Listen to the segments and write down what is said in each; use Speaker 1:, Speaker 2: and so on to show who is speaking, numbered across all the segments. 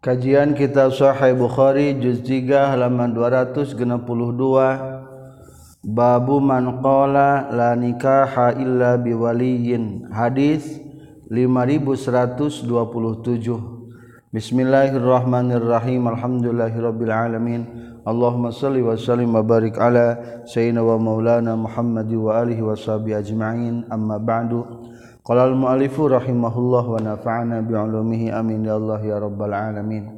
Speaker 1: Kajian Kitab Sahih Bukhari juz 3 halaman 262 Babu man qala la nikaha illa biwaliyin. Hadis 5127 Bismillahirrahmanirrahim. Alhamdulillahirabbil alamin. Allahumma salli wa sallim wa barik ala sayyidina wa maulana Muhammad wa alihi wa sahbihi ajma'in. Amma ba'du. Qala al-mu'allifu rahimahullah wa nafa'ana bi'ulumihi amin ya Allah ya rabbal alamin.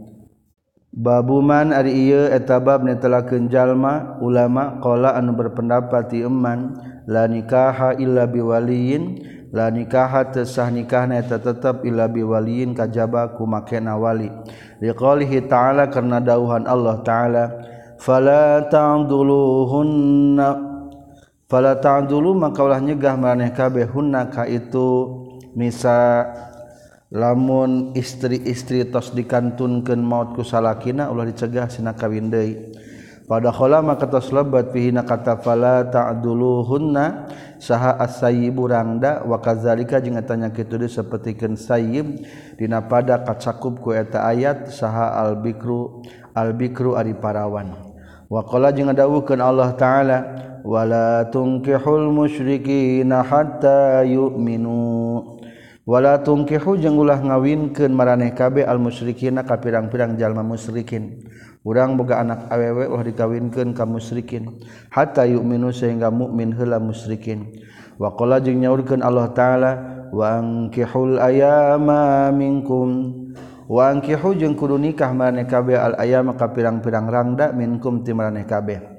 Speaker 1: Babuman ari ieu eta bab netelakeun jalma ulama qala anu berpendapat ti eman la nikaha illa biwaliyin la nikaha tesah nikahna eta tetep illa biwaliyin kajaba ku makena wali. Liqaulihi ta'ala karena dauhan Allah ta'ala fala ta'dhuluhunna fala ta'dulu maka ulah nyegah maraneh kabeh. Hunna ka itu misa lamun istri-istri tos dikantunkeun maut ku salakina ulah dicegah sina kawin deui. Pada khala maka tos lebat fihi na kata fala ta'dulu hunna saha as-sayyib rangda wa kadzalika jeung tanya kitu deui sapertikeun sayyib dina pada kacakup ku eta ayat saha al-bikru al-bikru ari parawan. Wakola jeung dawukan Allah ta'ala wala tungkihul musyrikina hatta yu'minu. Wala tungkihu jeung ulah ngawinkeun maraneh kabeh al musyrikina ka pirang-pirang jalma musyrikin. Urang boga anak awewe ulah dikawinkeun ka musyrikin hatta yu'minu sehingga mukmin heula musyrikin. Waqala jeung nyaurkeun Allah taala wa ankihul ayama minkum. wangkihu jeung kudu nikah maneh kabeh al ayam ka pirang-pirang rangda minkum ti maneh kabeh.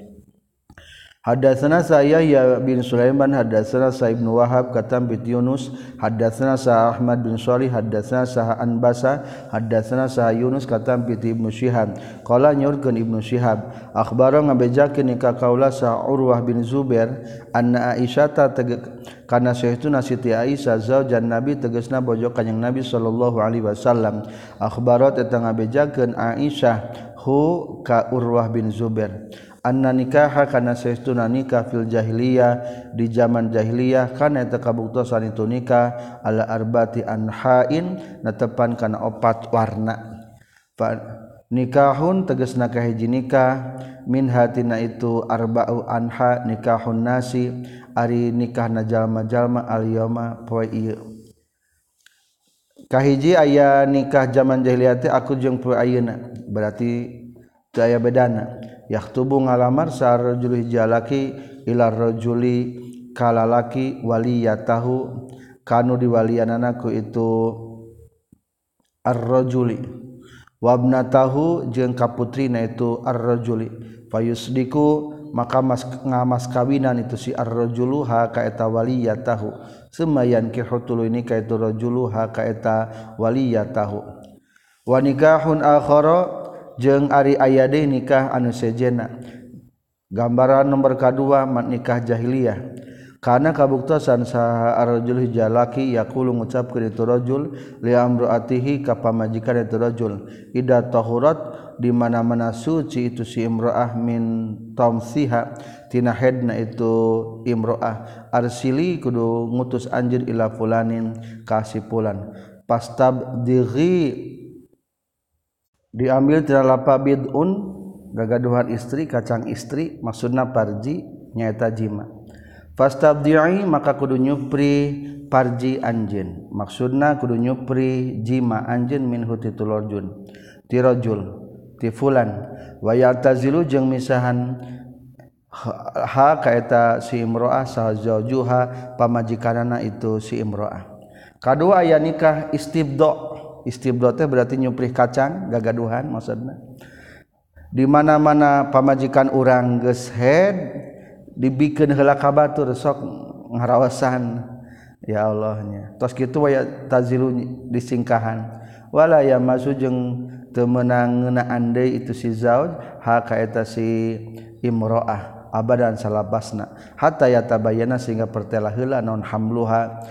Speaker 1: Hadatsana Yahya bin Sulaiman. Hadatsana Sa Ibnu Wahab katam bi Yunus. Hadatsana Sa Ahmad bin Shalih. Hadatsana Sa Anbasa. Hadatsana Sa Yunus katam bi Ibnu Syihab qala nyurkeun Ibnu Syihab akhbaro ngabejakeun ka kaula Sa Urwah bin Zubair anna Aisyah tege kana sayyiduna Siti Aisyah zaujan Nabi tegasna bojo kanjing Nabi sallallahu alaihi wasallam. Akhbaro eta ngabejakeun Aisyah hu ka Urwah bin Zubair. Anna nikaha kana saestuna nikah fil jahiliyah. Di zaman jahiliyah kana eta kabuktosan itu nikah. Ala arbati anhain natepan kana opat warna. Fa nikahun tegasna kahiji nikah. Min hatina itu arba'u anha nikahun nasi. Ari nikahna jalma-jalma al yauma poe ieu. Kahiji aya nikah zaman jahiliyah teh aku jeung poe ayeuna. Berarti daya bedana yaktubu ngalamar sarajul hijalaki ila rajuli kalalaki waliyatahu. Kanu diwaliananaku itu ar-rajuli. Wabnatahu jeung kaputrina itu ar-rajuli. Fayusdiku maka mas ngamas kawinan itu si ar-rajulu ha ka eta waliyatahu. Semayan kihutul ini ka itu rajulu ha ka eta waliyatahu. Wa nikahun akhara jeung Ari ayade nikah anu sejena. Gambaran nomor kedua mat nikah jahiliyah. Karena kabuktasan saha hijalaki yaqulu ngucapkeun itu rajul li amraatihi ka pamajikan itu rajul. Ida tahurat di mana-mana suci itu si imroah min tamsiha tina hedna itu imroah. Arsili kudu ngutus anjir ila fulanin kasih pulan pastab diri diambil tilapa bid'un gagaduhan istri kacang istri maksudna parji nyaeta jima. Fastabdi'i maka kudu nyupri parji anjeun. Maksudna kudu nyupri jima anjeun min huti tulorjun ti rajul ti fulan. Wa yatazilu jeung misahan ha kaeta si imro'ah sahajuha pamajikanana itu si imro'ah. Kadua aya nikah istibdo. istibrote berarti nyuprih kacang gagaduhan maksudnya. Di mana mana pamajikan orang geus head dibikin heula kabatur sok ngarawasan. Ya Allahnya. Tos kitu waya tazilu disingkahan. Wala ya masu jeung teu meunang ngeunaan deui itu si zauj ha ka eta si imroah. Abadan salabasna. Hatta yatabayyana sehingga pertela heula non hamluha.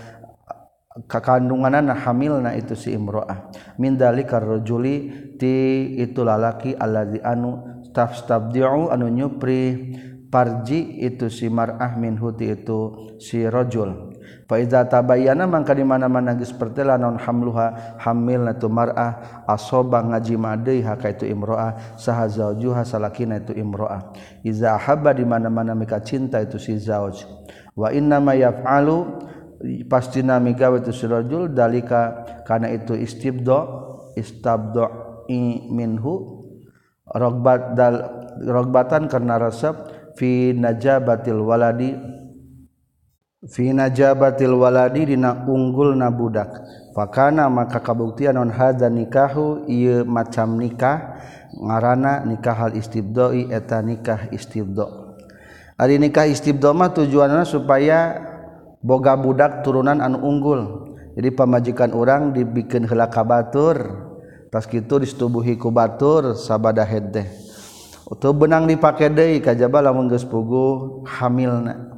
Speaker 1: kakandunganana hamilna itu si imroah. Min dalikar rajuli ti itu lalaki allazi anu tastabdi'u anu nyupri parji itu si mar'ah min huti itu si rajul. Fa iza tabayyana mangka di mana-mana geus pertela naon hamluha hamilna tu mar'ah asoba ngajima deui haka itu imroah saha zaujuha salakina itu imroah. Iza habba di mana-mana mika cinta itu si zauj. Wa inna ma yaf'alu pastina migawe itu si rajul dalika kana itu istibdo istabdo minhu rogbat dal rogbatan karena resep fi najabatil waladi Vinajabatil waladi dina unggul na budak. Fakana maka kabuktian non hadza nikahu ieu macam nikah ngarana nikah hal istibdoi eta nikah istibdo. Ari nikah istibdo mah tujuanna supaya boga budak turunan anu unggul. Jadi pamajikan orang dibikin hela kabatur tas gitu distubuhi ku batur sabada hedeh Utuh benang dipakai deui kajaba lamun geus pugu hamilna.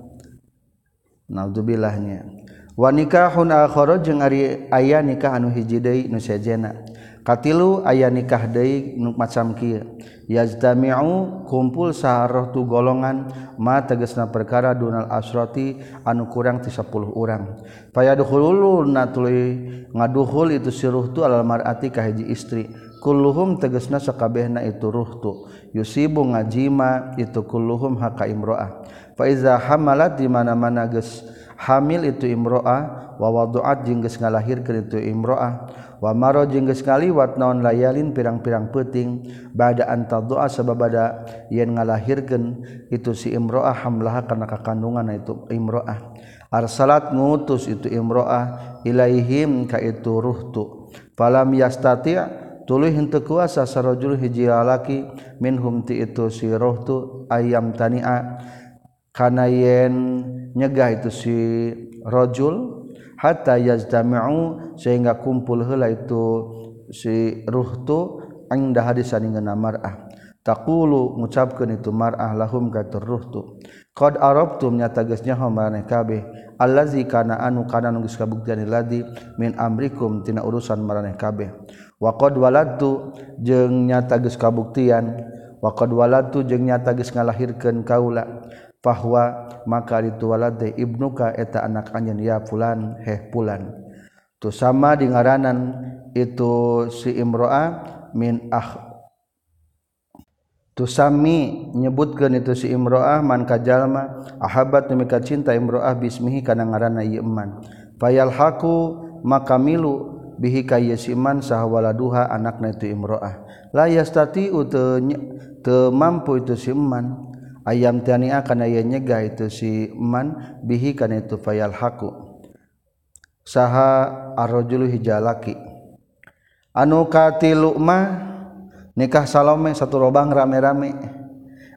Speaker 1: Naudzubillahnya wa nikahun akhara jeung ari aya nikah anu hiji deui nu sejena. katilu ayah nikah deui nu macam kieu. Yajtami'u kumpul saharoh tu golongan ma tegasna perkara dunal asrati anu kurang ti 10 urang. Fayadkhuluna tuluy ngaduhul itu siruh tu alal mar'ati ka hiji istri. Kulluhum tegasna sakabehna itu ruh tu. Yusibu ngajima itu kulluhum haka imro'ah. Fa iza hamalat di mana-mana geus hamil itu imro'ah wa wadu'at jeung geus ngalahirkeun itu imro'ah. wamaro jengges ngaliwat naon layalin pirang-pirang peuting bada badaan sabab sababada yen ngalahirkeun itu si imroah hamlah kana kakandungan itu imroah. Arsalat ngutus itu imroah ilaihim ka itu ruhtu. Falam yastati tuluy henteu kuasa sarajul hiji lalaki minhum ti itu si ruhtu ayam tania. Kana yen nyegah itu si rajul hatta yajtami'u sehingga kumpul heula itu si ruh tu inda hadisaningna mar'ah. Taqulu ngucapkeun itu mar'ah lahum ka ruh tu. Qad arabtum nyata geus nyaho maraneh kabeh. Allazi kana anu kana nu geus kabuktian ladi min amrikum tina urusan maraneh kabeh. Wa qad waladtu jeung nyata geus kabuktian. Wa qad waladtu jeung nyata geus ngalahirkeun kaula. fahwa maka dituwala teh ibnuka eta anak anjeun ya fulan heh fulan tu sama di ngaranan itu si imroa min ah Tusami nyebutkan itu si imroah man kajalma ahabat demi cinta imroah bismihi kana ngaranna ieu eman. Fayal haku maka milu bihi ka si iman sahwala duha anakna itu imroah. La yastati te, te mampu itu si iman ayam tania kana ye nyegah itu si man bihi kan itu fayal haku. Saha arrojulu hijalaki. Anu katilu lukma nikah salome satu robang rame-rame.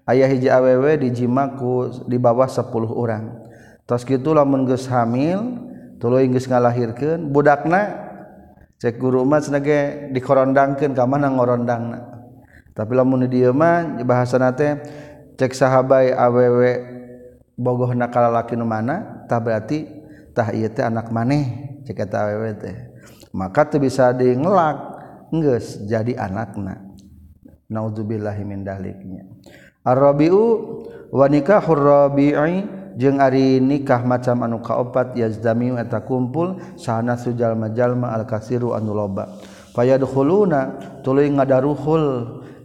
Speaker 1: Ayah hiji awewe dijimaku di bawah 10 orang tos kitu lamun geus hamil tuluy geus ngalahirkeun budakna cek guru mah cenah dikorondangkeun ka mana ngorondangna. Tapi lamun dieu mah bahasana teh cek sahabai aww bogoh nakala laki nu mana tah berarti tah ieu teh anak maneh. Cek eta aww teh. Maka teu bisa di ngelak geus jadi anakna. Naudzubillahi min daliknya. Arabiu wa nikahur rabi'i jeung ari nikah macam anu kaopat yazdami eta kumpul sahana sujal majalma al kasiru anu loba. Fayadkhuluna tuluy ngadaruhul.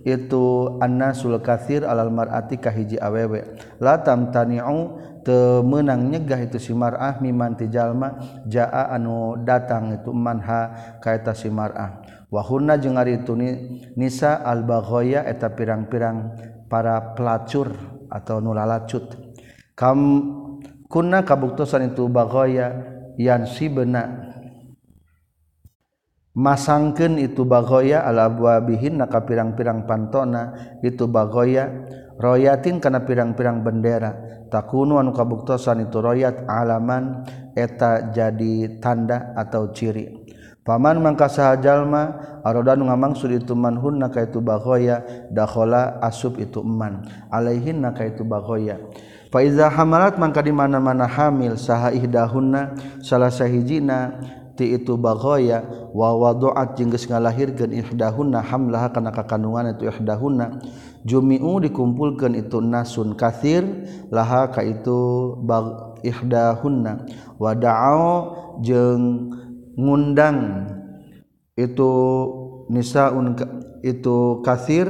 Speaker 1: itu anna sul kathir alal mar'ati kahiji awewe. La tamtani'u temenang nyegah itu si mar'ah miman ti jalma jaa anu datang itu manha ka eta si mar'ah. Wahunna jeung ari itu nisa al baghoya eta pirang-pirang para pelacur atau nulalacut kam kunna kabuktosan itu baghoya yan sibena masangken itu bagoya ala buabihin naka pirang-pirang pantona itu bagoya royatin kana pirang-pirang bendera. Takunu anu kabuktosan itu royat alaman eta jadi tanda atau ciri. Paman mangka sahajalma arodan ngamangsud itu manhun naka itu bagoya dakhola asub itu eman. Alaihin naka itu bagoya Faiza hamalat mangka di mana-mana hamil saha ihdahunna salah sahijina ti itu bagoya wa wadoat jengges ngalahirkan ihdahuna hamlaha kana kakanuan itu ihdahuna jumi'u dikumpulkan itu nasun kathir laha ka itu bag ihdahuna wa da'au jeng ngundang itu nisaun itu kathir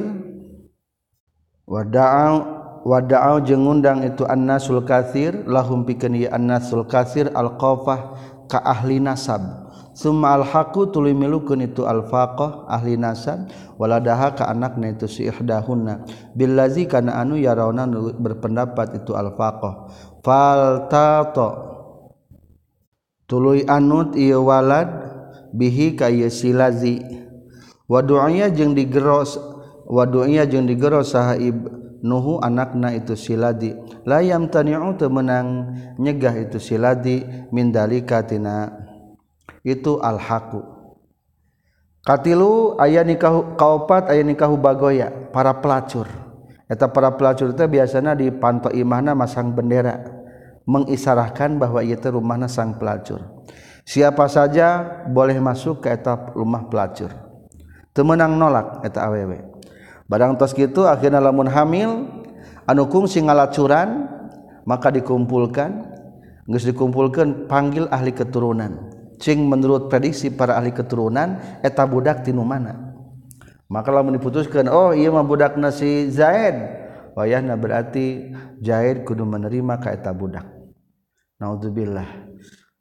Speaker 1: wa da'au wada'au jeung ngundang itu annasul katsir lahum pikeun ieu annasul katsir alqafah ka ahli nasab. Summa alhaqu tuluy milukeun itu alfaqah ahli nasab. Waladaha ka anakna itu si ihdahunna. Billazi kana anu yarawna berpendapat itu alfaqah. Fal tato tuluy anut ieu walad bihi ka ieu silazi. Wa du'aya jeung digeros wa du'aya jeung digeros saha Nuhu anakna itu siladi layam tani'u teu menang. Nyegah itu siladi min dalikatina itu alhaqu katilu aya nikah kaopat aya nikahu bagoya. Para pelacur. Eta para pelacur itu biasanya di panto imahna masang bendera. Mengisarahkan bahwa ieu teh rumahna sang pelacur. Siapa saja boleh masuk ke eta rumah pelacur. Teu menang nolak eta awewe. Barang tos gitu akhirnya lamun hamil anu kungsi ngalacuran maka dikumpulkan. Geus dikumpulkan panggil ahli keturunan. Cing menurut prediksi para ahli keturunan eta budak tinu mana? Maka lamun diputuskan oh iya mah budak nasi Zaid. Wayahna berarti Zaid kudu menerima ka eta budak. Naudzubillah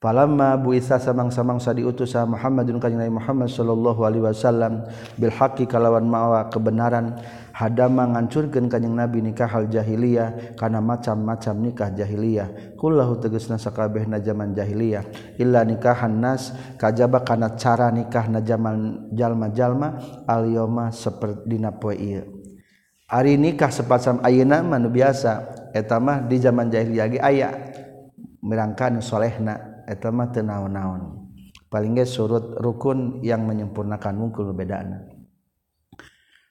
Speaker 1: Falamma buisa samang-samangsa diutus sa Muhammadun kanjeng Nabi Muhammad sallallahu alaihi wasallam bil haqqi kalawan mawa kebenaran hadama ngancurkeun kanjing nabi nikah hal jahiliyah kana macam-macam nikah jahiliyah. Kullahu tegasna sakabehna zaman jahiliyah. Illa nikahan nas kajaba kana cara nikah na zaman jalma-jalma al yauma seperti dina poe ieu. Ari nikah sepasam ayeuna mah biasa eta mah di zaman jahiliyah ge aya. Mirangkan solehna eta mah teu naon-naon. Paling surut rukun yang menyempurnakan mungkul bedana.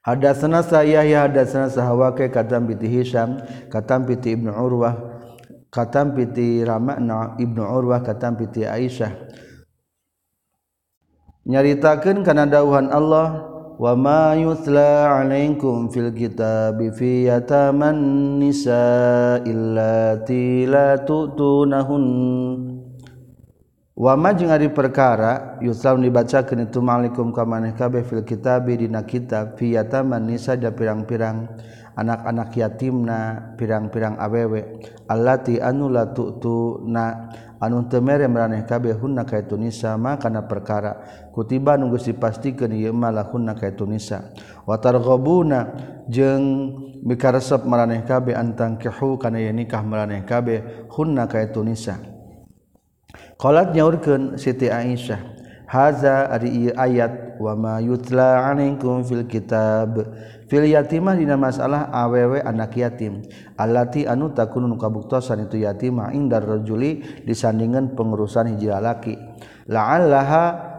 Speaker 1: Hadatsana saya ya hadatsana sahawake katam piti Hisam katam piti Ibnu Urwah katam piti Ramana Ibnu Urwah katam piti Aisyah. Nyaritakeun kana dawuhan Allah wa ma yutla alaikum fil kitabi fi yataman nisa illati la tutunahun. wama jeung ari perkara yutlam dibacakeun itu malikum ka maneh kabeh fil kitabi dina kitab fi yataman nisa da pirang-pirang anak-anak yatimna pirang-pirang awewe. Allati anu la tu'tuna anu teu mere maraneh kabeh hunna ka itu nisa ma kana perkara. Kutiba nu geus dipastikeun ieu mah lahunna ka itu nisa. Wa targhabuna jeung mikaresep maraneh kabeh antang kihu kana nikah maraneh kabeh hunna ka itu nisa. Qalat nyaurkeun Siti Aisyah, "Haza ari ayat wa ma yutla 'alaikum fil kitab." Fil yatimah dina masalah awewe anak yatim. Allati anu takunun kabuktosan itu yatimah indar rajuli disandingan pengurusan hiji lalaki. La'allaha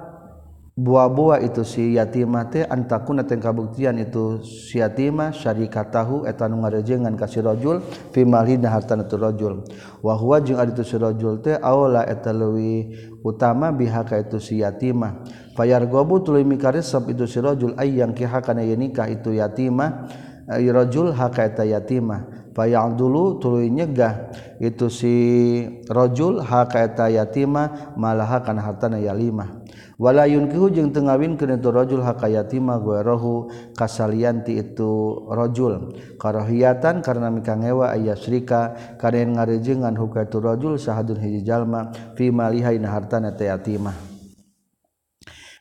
Speaker 1: buah-buah itu si yatimate antakuna teh kabuktian itu. Si yatimah syarikat tahu eta nu ngarejengan ka si rajul fi malina hartana tu rajul. Wa huwa jeung ari tu si rajul teh aula eta leuwih utama bihaka itu si yatimah fayar gobu tuluy mikaresep itu si rajul ayyang ki hakana nikah itu yatimah ay rajul haka eta yatimah fayang dulu tuluy nyegah itu si rajul haka eta yatimah malaha kana hartana yalimah wala yunkihu jeung teu ngawinkeun itu rajul hakayatima ma kasalianti kasalian ti itu rajul. Karahiyatan karena mikangewa ayasrika kana ngarejeungan hukatu rajul sahadun hiji jalma fi malihaina hartana teh yatimah.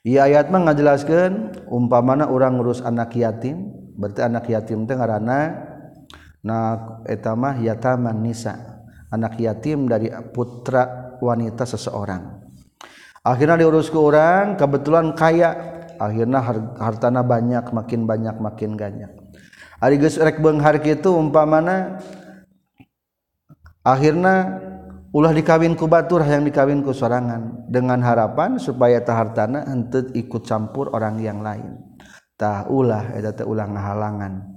Speaker 1: Ieu ayat mah ngajelaskeun umpamana urang ngurus anak yatim berarti anak yatim teh ngaranna na etamah yataman nisa. Anak yatim dari putra wanita seseorang. akhirnya diurus ke orang kebetulan kaya. Akhirnya hartana banyak makin banyak makin banyak. Ari geus rek beunghar kitu umpamana akhirnya ulah dikawin ku batur yang dikawin ku sorangan. Dengan harapan supaya tahartana henteu ikut campur orang yang lain. Tah ulah eta teh ulah ngahalangan.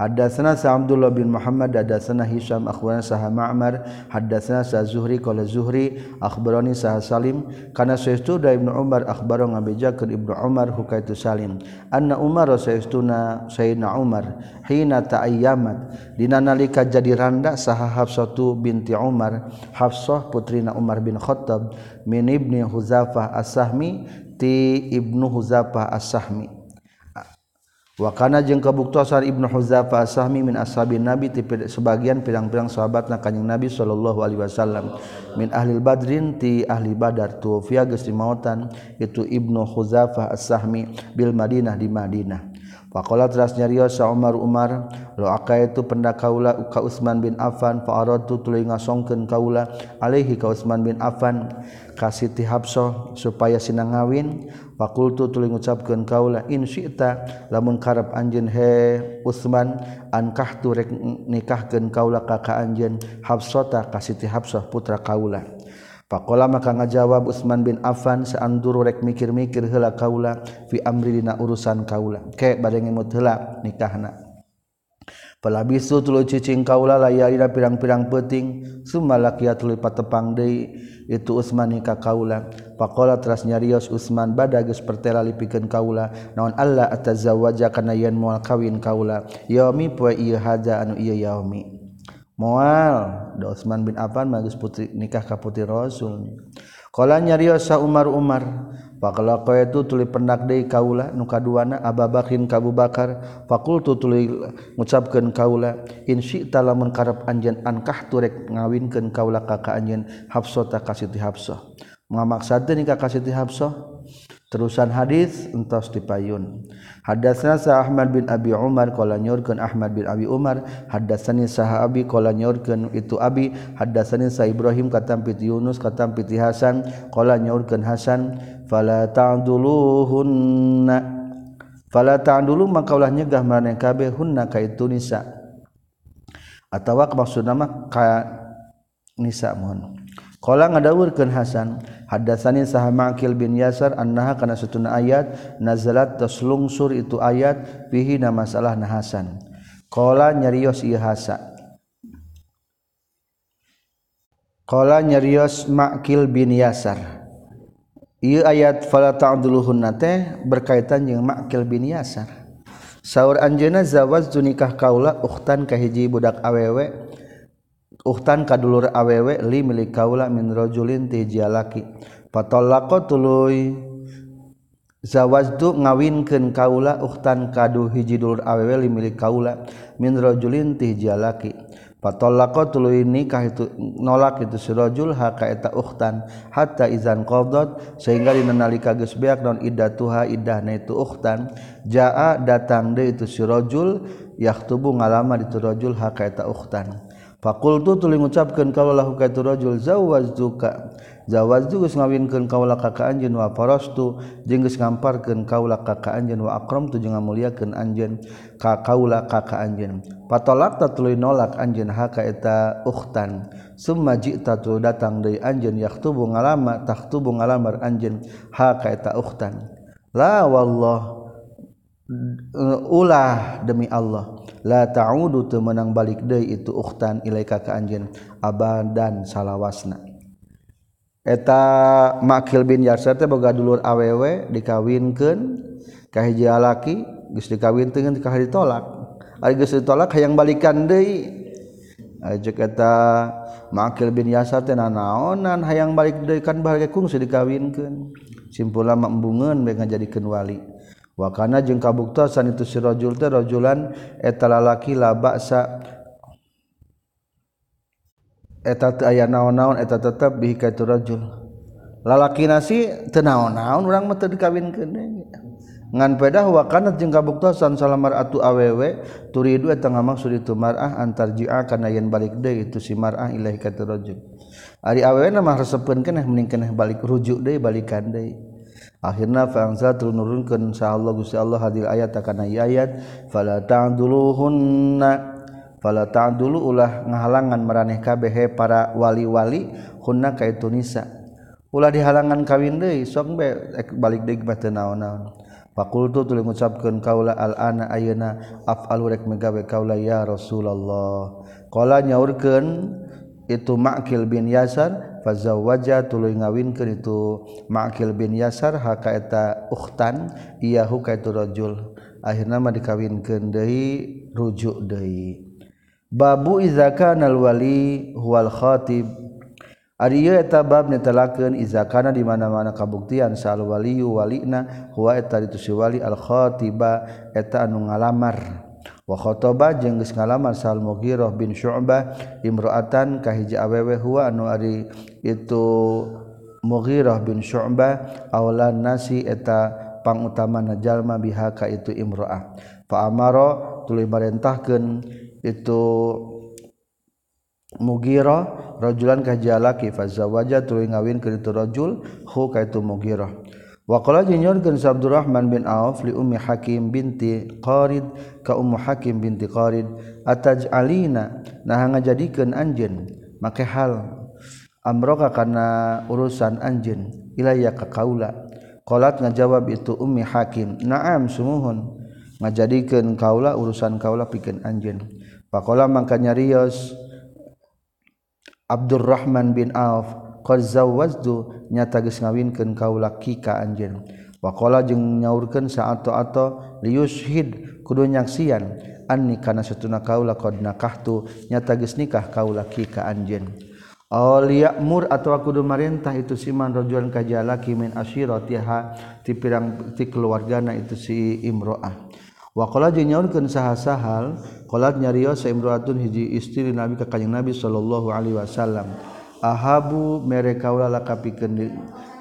Speaker 1: Hadatsana Sa'dullah bin Muhammad hadatsana Hisam akhbarana Sah Ma'mar hadatsana Sa Zuhri qala Zuhri akhbarani Sah Salim. Kana sayyidu da Ibnu Umar akhbaro ngabejakeun Ibnu Umar hukaitu Salim. Anna Umar sayyiduna Sayyidina Umar hina ta'ayyamat. Dina nalika jadi randa saha Hafsatu binti Umar Hafsah putrina Umar bin Khattab min Ibni Huzafah As-Sahmi ti Ibnu Huzafah As-Sahmi. Wakana jeung kabuktosan Ibnu Huzafa Sahmi min ashabi Nabi ti sebagian pirang-pirang sahabat na kanjing Nabi sallallahu alaihi wasallam. Min ahli Badrin ti ahli Badar tuwfiya geus dimautan itu Ibnu Huzafa Sahmi bil Madinah di Madinah. Pakola teras nyarios sa Umar Umar lo aka itu pendak kaula ka Utsman bin Affan fa aradu tuluy ngasongkeun kaula alaihi ka Utsman bin Affan ka Siti Hafsah supaya sinangawin fakultu tuluy ngucapkeun kaula in syi'ta lamun karep anjeun he Utsman ankah tu rek nikahkeun kaula ka ka anjeun Habsah ka Siti Hafsah putra kaula. Pakola maka ngajawab Utsman bin Affan seanduru rek mikir-mikir heula kaula fi amri dina urusan kaula. Ke bade ngemut heula nikahna. Palabisu tuluy cicing kaula layalina pirang-pirang peting sumalakia tuluy patepang deui itu Utsman nikah kaula. Pakola teras nyarios Utsman bada geus pertela lipikeun kaula naon Allah atazawwaja kana yen moal kawin kaula. Yaumi poe ieu haja anu ieu yaumi. mual da Utsman bin Affan magis putri nikah ka putri Rasul. Qala nyariosa Umar Umar faqala qaitu tuli pendak deui kaula nu kaduana Abu Bakrin ka Abu Bakar. Faqultu tuli ngucapkeun kaula in syi'ta lamun karep anjeun ankah turek ngawinkeun kaula ka ka anjeun Hafsah ta ka Siti Hafsah. Ngamaksadeun ka Siti Hafsah terusan hadis entos dipayun. Hadatsana sa Ahmad bin Abi Umar qala nyorkeun Ahmad bin Abi Umar. Hadatsani Sa Abi qala nyorkeun itu Abi. Hadatsani sa Ibrahim katampit Yunus katampit Hasan qala nyorkeun Hasan. Fala ta'duluhunna fala ta'dulu maka ulah nyegah maraneh kabeh hunna ka itu nisa. Atawa maksudna mah ka nisa mohon. Qala ngadawurkeun Hasan hadatsani saha Ma'qil bin Yasar annaha kana satuna ayat nazalat taslungsur itu ayat fihi na masalah na Hasan. Qala nyarios ieu Hasan qala nyarios Ma'qil bin Yasar. Ieu ayat fala ta'duluhunna teh berkaitan jeung Ma'qil bin Yasar. Saur anjeuna zawaz nikah kaula ukhtan ka hiji budak awewe Uhtan kadulur awewe li milik kaula min rajulin ti jalaki patallaqo tuluy zawajtu ngawinkeun kaula uhtan kadu hiji dulur awewe li milik kaula min rajulin ti jalaki patallaqo tuluy nikah itu nolak itu si rajul ha eta uhtan. Hatta izan qadat sehingga dina nalika geus beak naon iddatuha iddahna itu uhtan. Jaa datang deui itu si rajul yaktubu ngalamar itu rajul ha eta uhtan fakultu tuli ngucapkan kaulah hukaitu rajul zawaztuka zawaztu geus ngawinkeun kaula ka ka anjeun wa farastu. Jeung geus ngamparkeun kaula ka ka anjeun wa akramtu. Jeung ngamulyakeun anjeun ka kaula ka ka anjeun. Patolakta tuluy nolak anjeun ha ka eta ukhtan. Summa ji'ta tu datang deui anjeun yaktubu ngalama taktubu ngalamar anjeun ha ka eta ukhtan. La wallah. Ulah demi Allah. la ta'udu teu meunang balik deui itu ukhtan ilaika ka anjeun abadan salawasna. Eta makil bin yasar teh boga dulur awewe dikawinkeun ka hiji lalaki geus dikawinkeun ka ditolak ari geus ditolak hayang balikan deui. Ajek eta makil bin yasar teh nanaonan hayang balik deui kan bahagia kungsi dikawinkeun. Simpulan mambungeun bae ngajadikeun wali. wakana jeung kabuktasan itu sirajul teh rajulan eta lalaki la ba'sa eta teu aya naon-naon eta tetep bihi ka itu rajul. Lalaki nasi teu naon-naon urang mah teu dikawinkeun ngan pedah wakana jeung kabuktasan salamar atu awewe turidu eta ngamaksud itu mar'ah antarji'a kana yen balik deui itu si mar'ah ilahi ka itu rajul. Ari awewe mah resepkeun keneh mending keneh balik rujuk deui balikan deui. akhirnya fangza turunurunkan insyaallah Gusti Allah hadir ayat akan ayat. Fala ta'duluhunna fala ta'dulu ulah ngahalangan maraneh kabeh para wali-wali hunna kaitu nisa. Ulah dihalangan kawin deui sok be balik deui mah teu naon-naon. Fakultu tuluy ngucapkeun kaula al ana ayeuna af'alu rek megawe kaula ya Rasulullah qala nyaurkeun itu Ma'kil bin Yasar faza wajah tulu ngawin ke itu makil bin Yasar hakaeta uhtan iyahu kaitu rojul akhirnya mah dikawinkeun deui rujuk deui. Babu iza kana alwali huwal khatib. Ari ieu eta bab netelakeun iza kana di mana-mana kabuktian sal waliyu walina huwa eta itu si wali al khatiba eta anu ngalamar. Wa khotoba jeung geus ngalamar sal mughirah bin syu'bah imra'atan ka hiji awewe huwa anu ari itu Mughirah bin Syu'bah awalan nasi eta pangutama najalma bihaka itu imro'ah. Fa amaro tuluy marentahkeun itu Mughirah rajulan ka jalaki fa zawaja tuluy ngawin itu rajul hu ka itu Mughirah. Wa qala jinyorkeun Abdurrahman bin Auf li ummi Hakim binti Qarid ka ummu Hakim binti Qarid ataj'alina nah ngajadikeun anjeun make hal amroka karena urusan anjin ilaya ka kaula kolat ngajawab itu ummi hakim naam sumuhun. Ngajadikan kaula urusan kaula pikeun anjen. pakola mangka nyarios Abdurrahman bin Auf qad zawwaztu. Nyata geus ngawinkeun kaula kika anjeun waqala jeung nyaurkeun saato-ato liyushid kudu nyaksian. Anni kana satuna kaula qad nakahtu. Nyata geus nikah kaula kika anjeun mur atau kudu marintah itu siman rojulan kajalaki min asyiratiha ti pirang ti keluargana itu si imro'ah. Wa qala jeung nyaurkeun saha-sahal qalat nyarios imro'atun hiji istri Nabi ka kanjeng Nabi sallallahu alaihi wasallam. Ahabu mere kaula lakapikeun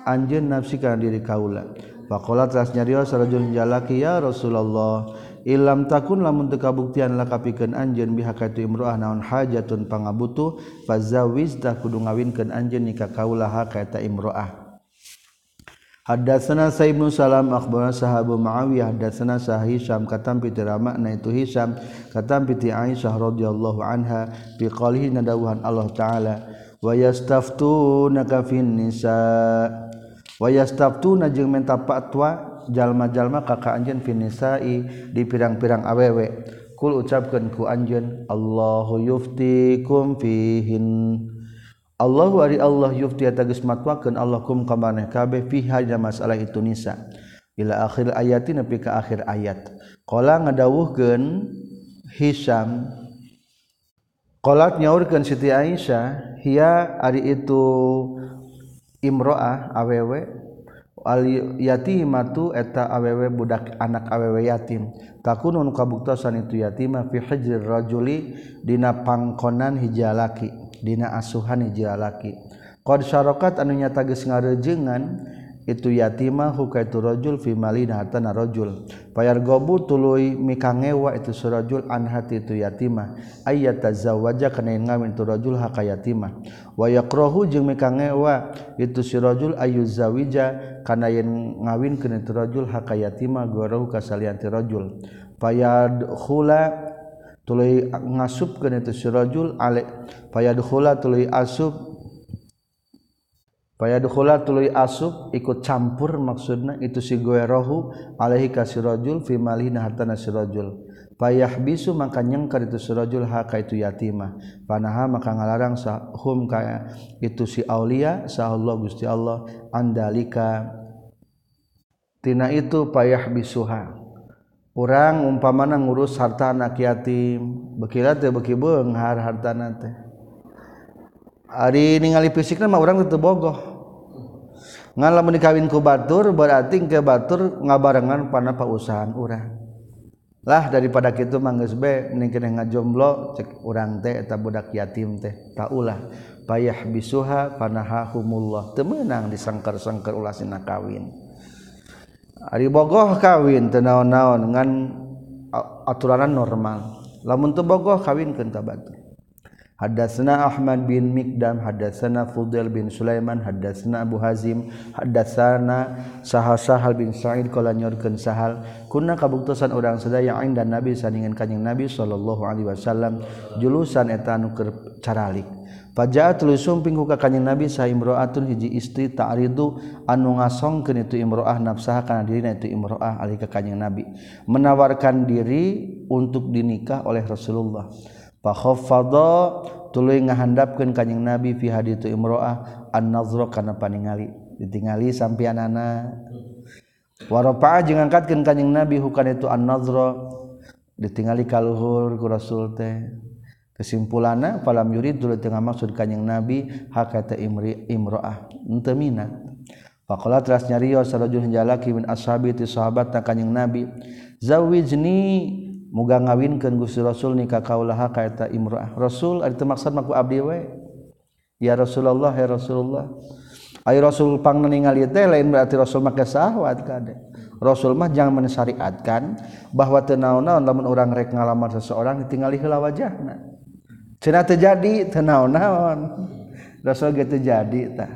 Speaker 1: anjeun nafsi kana diri kaula. Wa qala ras nyarios rajul jalaki ya Rasulullah Ilam takun lamun kabuktian lakapikan anjen bihaka itu imroah naon hajatun pangabutuh fazawiz dah kudu ngawinkeun anjeun nikah kaula haka imroah Hadatsana Sa'id bin Salam akhbarana sahabu Muawiyah hadatsana Sahisham katam piti makna itu Hisam katam piti Aisyah radhiyallahu anha bi qalihi nadawhan Allah taala wa yastaftunaka fin nisa wa yastaftuna jeung menta fatwa jalma-jalma kakak anjeun finisai di pirang-pirang awewe kul ucapkeun ku anjeun Allahu yuftikum fihin. Allahu ari Allah yufti atageus matwakeun Allah kum ka maneh kabeh fiha dina masalah itu nisa. Ila akhir ayati nepi ka akhir ayat. Qala ngadawuhkeun Hisam Kolat nyaurkan Siti Aisyah, hia ari itu imroah awewe yatimatu eta awewe budak anak awewe yatim. Takunun kabuktosan itu yatimah fi hijr rajuli dina pangkonan hijalaki dina asuhan hijalaki qad syarakat anu nyata geus ngarejengan itu yatima huka itu rajul fi malina hartana rajul payar gobu tuluy mikangewa itu surajul an hati itu yatima. Ayat tazawwaja kana ngawin itu rajul haka yatima. Wayakrohu jeung mikangewa itu surajul ayu zawija kana yen ngawin kana itu rajul haka yatima gorohu kasalian ti rajul payad khula tuluy ngasupkeun itu surajul ale payad khula tuluy asub Fayadkhula tuluy asub ikut campur maksudna itu si goerohu alaihi kasirajul fi malina hartana sirajul. Fayahbisu maka nyengkar itu sirajul ha ka itu yatimah. Panaha maka ngalarang sahum kaya itu si aulia sahallah Gusti Allah andalika tina itu payah bisuha. Urang umpamana ngurus harta anak yatim, bekila teh beki beunghar hartana teh. Ari ningali fisikna mah orang tetep bogoh. ngalamun dikawin ku batur berarti ke batur ngabarengan pada pausahaan urang. Lah daripada kita mangges be mending kena ngajomblo cek urang teh eta budak yatim teh. Taulah payah bisuha panahahumullah. Temenang disangkar sangkar ulah sina kawin. Ari bogoh kawin teu naon-naon ngan aturanan normal. Lamun teu bogoh kawin keun batur. hadasna Ahmad bin Mikdam, hadatsana Fudail bin Sulaiman, hadasna Abu Hazim, hadatsana Sahal Sahal bin Sa'id kala nyorkeun Sahal, kunna kabuktosan urang sadaya inda Nabi saningan kanjing Nabi sallallahu alaihi wasallam julusan eta anu keur caralik. Fajaat lusumping ku ka kanjing Nabi sa imro'atun hiji istri ta'ridu anu ngasongkeun itu imro'ah nafsaha kana dirina itu imro'ah alika kanjing Nabi, menawarkan diri untuk dinikah oleh Rasulullah. pakhafada tuluy ngahandapkeun kanjing nabi fi haditu imroah an-nazra kana paningali ditingali sampeanana warafa'a jeung angkatkeun kanjing nabi hukana itu an-nazra ditingali ka luhur ku rasul teh. Kesimpulanna falam yurid dulu tengah maksud kanjing nabi hakata imri imroah henteu minat faqala teras nyarios sarojul jalaki min ashabi ti sahabat kanjing nabi zawijni muga ngawinkeun Gusti Rasul nikah kaulaha kaita imra'ah Rasul ari maksud maku abdi we. Ya Rasulullah ya Rasulullah. Ay Rasul pang ningali teh lain berarti Rasul make sahwat kade. Rasul mah jangan mensyariatkan bahwa teu naon-naon lamun urang rek ngalamar seseorang ditinggali heula wajahna. Cenah teu jadi teu naon-naon. Rasul ge teu jadi tah.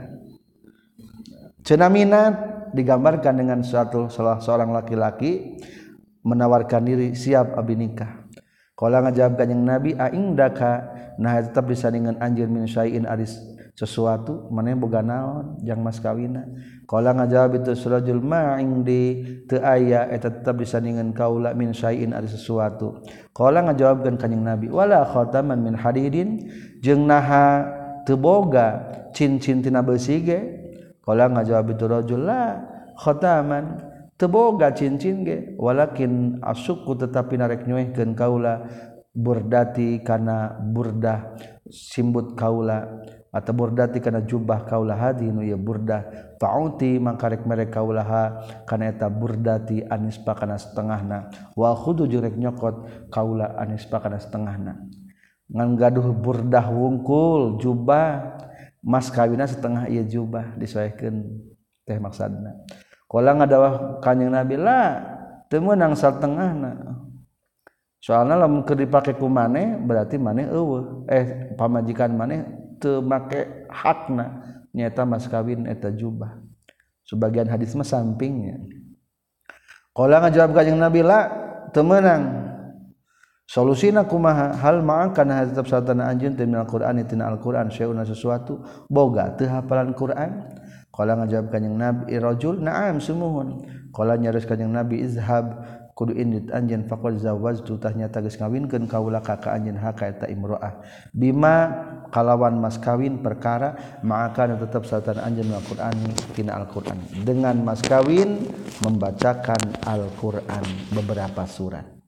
Speaker 1: Cenah minat digambarkan dengan suatu salah seorang laki-laki menawarkan diri siap abi nikah. Kalau ngajawab kanjeng nabi ah, aing daka nah tetap disandingan anjir min syai'in aris sesuatu mana yang boga naon jang mas kawina kalau ngajawab itu surajul ma'ing di teu aya eta tetap disandingan kaula min syai'in aris sesuatu. Kalau ngajawabkeun kanjeng nabi wala khataman min hadidin jeung naha teu boga cincin tina besi ge. Kalau ngajawab itu rajul la khataman. teboga cincin ge walakin asuku tetapi narek nyuehkeun kaula burdati kana burdah simbut kaula atau burdati kana jubah kaula hadi nu ya burdah. Fa'uti mangkarek merek kaulaha kana eta burdati anispa kana setengahna. Wa khudu jurek nyokot kaula anispa kana setengahna. Ngan gaduh burdah wungkul jubah mas kawina setengah ieu jubah disesuaikan teh maksadna. kolang adalah kanyang nabi lah temenang satengah na soalnya lamun keur dipake ku maneh berarti maneh eueuh. Eh pamajikan maneh teu make hakna. Nyata mas kawin eta jubah. Sebagian hadis mah sampingnya kolang ngajawab kanyang nabi lah temenang solusiina kumaha? Hal makan tetap satana anjun terminal Quran tina Alquran seuna sesuatu? Boga tehapalan Quran. Kala ngajawab kanjing Nabi, eh, "Irajul na'am sumuhun." Kala nyaris kanjing Nabi, "Izhab kudu indit anjeun faqad zawajtu tah nyata geus ngawinkeun kaula ka ka anjeun haka eta imro'ah. Bima kalawan mas kawin perkara maka tetap satan anjeun Al-Qur'an tina Al-Qur'an. Dengan mas kawin membacakan Al-Qur'an beberapa surat.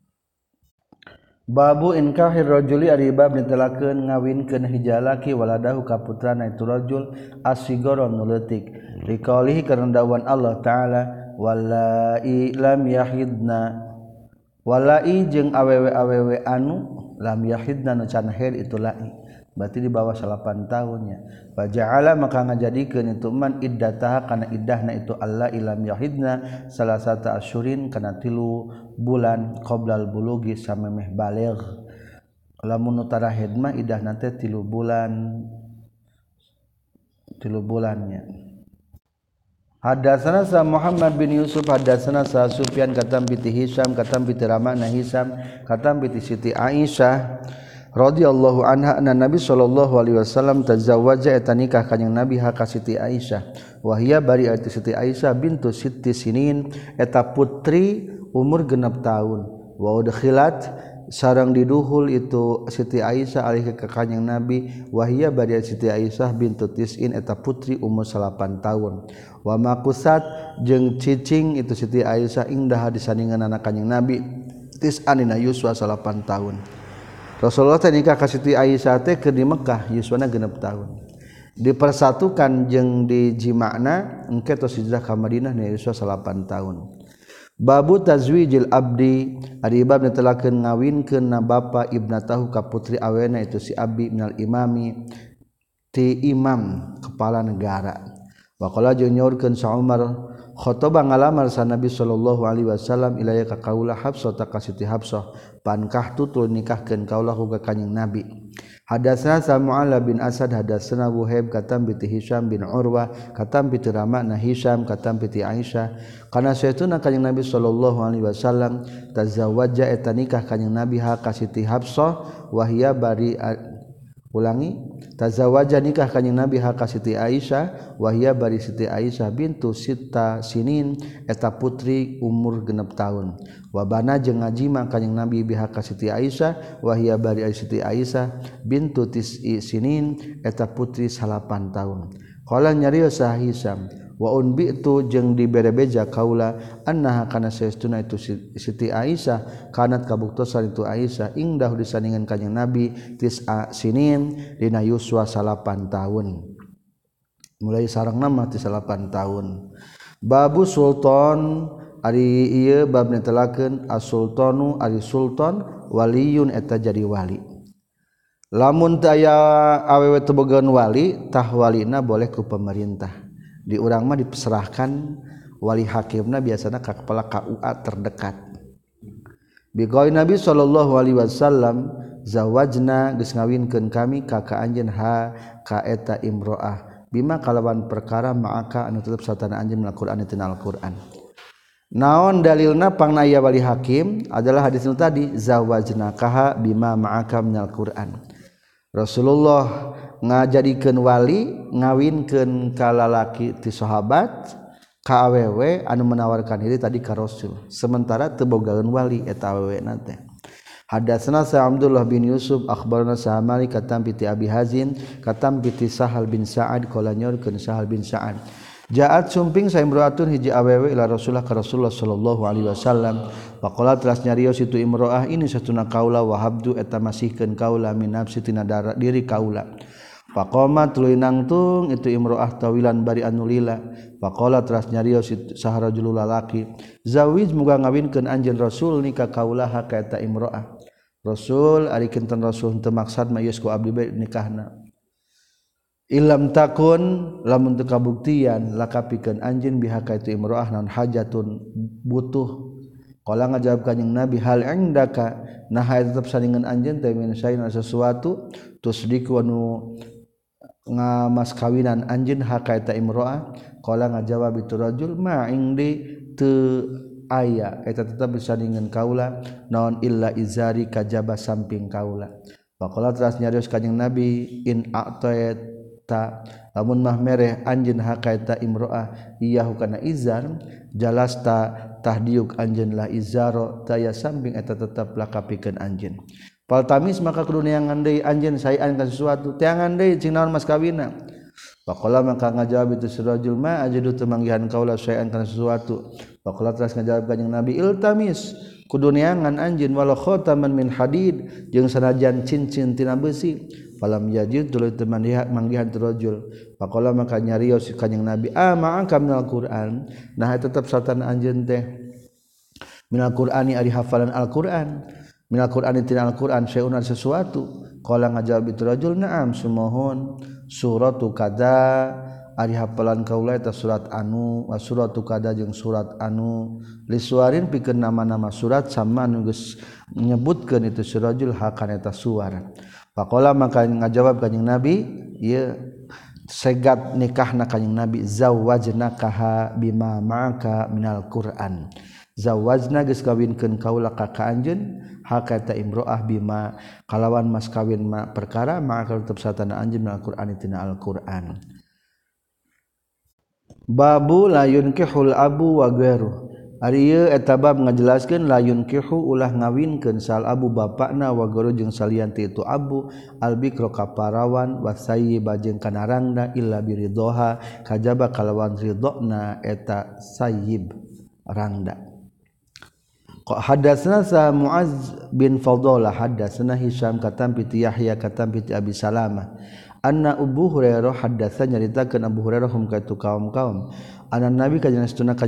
Speaker 1: Babu inkahirrojuli aribab ditelaken ngawinken hijalaki waladahu kaputra na iturajul asigoron nuletik Rikaulihi kerendawan Allah Ta'ala Walai lam yahidna. Walai jeung awewe-awewe anu lam yahidna nu can itu lai Berarti di bawah salapan tahunnya. Waja'ala maka ngajadikan itu man iddataha kana iddahna itu Allah ilam yahidna. Salah satu asyurin kana tilu. bulan qoblal bulugi samemeh baligh lamun utara hidmah idah nanti tilu bulan tilu bulannya. Hadatsana sa Muhammad bin Yusuf hadatsana sa Sufyan katam biti Hisam katam biti Ramana Hisam katam biti Siti Aisyah radhiyallahu anha anna Nabi sallallahu alaihi wasallam tazawwaja eta nikah kanjing Nabi ha ka Siti Aisyah. Wahia bari ati Siti Aisyah bintu Siti Sinin eta putri umur genap tahun. Wadkhilat sarang diduhul itu Siti Aisyah alih ke kanyang Nabi. Wahia barian Siti Aisyah bintu Tis'in eta putri umur 8 tahun. Wa makusat jeung cicing itu Siti Aisyah indah disandingan anak kanyang Nabi. Tis'an dina Yuswa 8 tahun. Rasulullah teh nikah ka Siti Aisyah teh ke di Mekah Yuswana genep tahun. Dipersatukan jeung di jimakna engke tos hijrah ka Madinah nya Yuswa 8 tahun. babu tazwijil abdi. Ari bab netelakeun ngawinkeun na bapa ibnatahu ka putri awena itu si abi minal imami ti imam kepala negara. Wa qala jeung nyaurkeun sa Umar khotoba ngalamar sa Nabi sallallahu alaihi wasallam ilaya ka kaula Hafsah ta ka Siti Hafsah. Pankah tutul nikahkeun kaula ka kanjing Nabi. Hadatsana Samu'ala bin Asad hadatsana Wuhaib katam bi Hisham bin Urwa katam bi Rama na Hisham katam bi Aisyah. Kana saytuna kanjing Nabi sallallahu alaihi wasallam tazawwaja eta nikah kanjing Nabi ha ka Siti Hafsah wahia bari ulangi tazawaja nikah kanjing Nabi haka Siti Aisyah wahia bari Siti Aisyah bintu Sita Sinin eta putri umur genep tahun. Wabana jeung ngajima kanjing Nabi bihaka Siti Aisyah wahia bari Siti Aisyah bintu Tis'i Sinin eta putri salapan tahun. Qala nyariosah Hisam waun bitu jeung diberebeja kaula annaha kana saestuna itu Siti Aisyah kanat kabuktosan itu Aisyah indah disandingan kanjeng Nabi tis'a sinin dina yuswa salapan tahun. Mulai sarang nama ti salapan tahun. Babu sultan ari ieu bab netelakeun as-sultanu ari sultan waliyun eta jadi wali. Lamun taya awewe tebogan wali tah walina boleh ku pemerintah. di urang mah diserahkan wali hakimna biasanya ke kepala KUA terdekat. Bikoi Nabi Shallallahu Alaihi Wasallam zawajna geus ngawinkeun kami ka ka anjeun ha ka eta imroah. Bima kalawan perkara ma'aka anu tetep satana anjeun Al-Qur'an tina Al-Qur'an naon dalilna pangnaya wali hakim? Adalah hadis nu tadi zawajna kaha bima ma'aka minal Qur'an. Rasulullah ngajadikeun wali ngawinkeun kalalaki ti sahabat ka awewe anu menawarkan diri tadi ka Rasul sementara tebogaun wali eta awewe na Hadatsna sa Abdullah bin Yusuf akhbarana sa Malik katam piti Abi Hazin katam piti Sahal bin Sa'ad qala nyorkeun Sahal bin Sa'ad Jaat sumping saya imro'atun hiji awewe ila Rasulullah ka Rasulullah sallallahu alaihi wasallam. Faqala teras nyarios itu imro'ah ini satuna kaula wa habdu eta masihkeun kaula min nafsi tina diri kaula. Pakoma tuluy nangtung itu imroah tawilan bari anulila. Pakola teras nyario sahara julu lalaki. Zawij muga ngawinkan anjen Rasul nikah kaulaha kaita imroah. Rasul ari kinten Rasul teu maksad mah yeus ku abdi bae nikahna. Ilam takun lamun teu kabuktian lakapikeun anjeun bihaka itu imroah non hajatun butuh. Qala ngajawab kanjing Nabi hal engdaka nah tetap saningan anjeun teh min sesuatu tusdiku anu ngamas kawinan anjin hakaita imro'ah qala ngajawab itu rajul ma ingdi te aya eta tetap bersandingan kaula naon illa izari kajaba samping kaula. Pakola teras nyarios kanjeng Nabi in a'tayta. Lamun mah mereh anjeun hakaita imro'ah iya hukana izar jalasta tahdiuk anjeun lah izaro taya samping eta tetap lakapikeun anjeun. Faltamis maka kudu neangan deui anjeun saean ka sesuatu. Teangan deui cing naon mas kawina. Faqala maka ngajawab itu sirajul ma ajidu temanggihan kaula saean sesuatu. Faqala teras ngajawab kanjing Nabi iltamis kudu neangan anjeun walau khotaman min hadid jeung sanajan cincin tina besi. Falam yajid tuluy temanggihan manggihan terajul. Faqala maka nyarios kanjing Nabi Ah angka minal Qur'an. Nah tetap satan anjeun teh minal Qur'ani ari hafalan Al-Qur'an. minal Qur'an tina Al-Qur'an syai'un sesuatu. Qala ngajawab itu rajul na'am sumohon. Suratu kada ari hafalan kaula eta surat anu wa suratu kada jeung surat anu. Lisuarin pikeun nama-nama surat sama anu geus nyebutkeun itu surajul hakan eta suara faqala maka ngajawab kanjing nabi ieu segat nikahna kanjing nabi zawajnakaha bima ma'aka minal Qur'an. zawajna geus kawinkeun kaula ka ka anjeun hakata imroah bima kalawan mas kawin ma perkara maka tetep satana anjeun Al-Qur'an tina Al-Qur'an. Babu layun kihul abu wa gairu. Ari ieu eta bab ngajelaskeun layun kihu ulah ngawinkeun sal abu bapana wa jeung salian ti itu abu albikro kaparawan wa sayyiba jeung kanarangna illa biridhoha kajaba kalawan ridhona eta sayyib rangda. Hadatsana sa Muaz bin Fadhalah hadatsana Hisam katam piti Yahya katam piti Abi Salama anna ubu Hurairah hadatsa nyaritakeun Abu Hurairah hum ka kaum-kaum. Anna Nabi ka jeung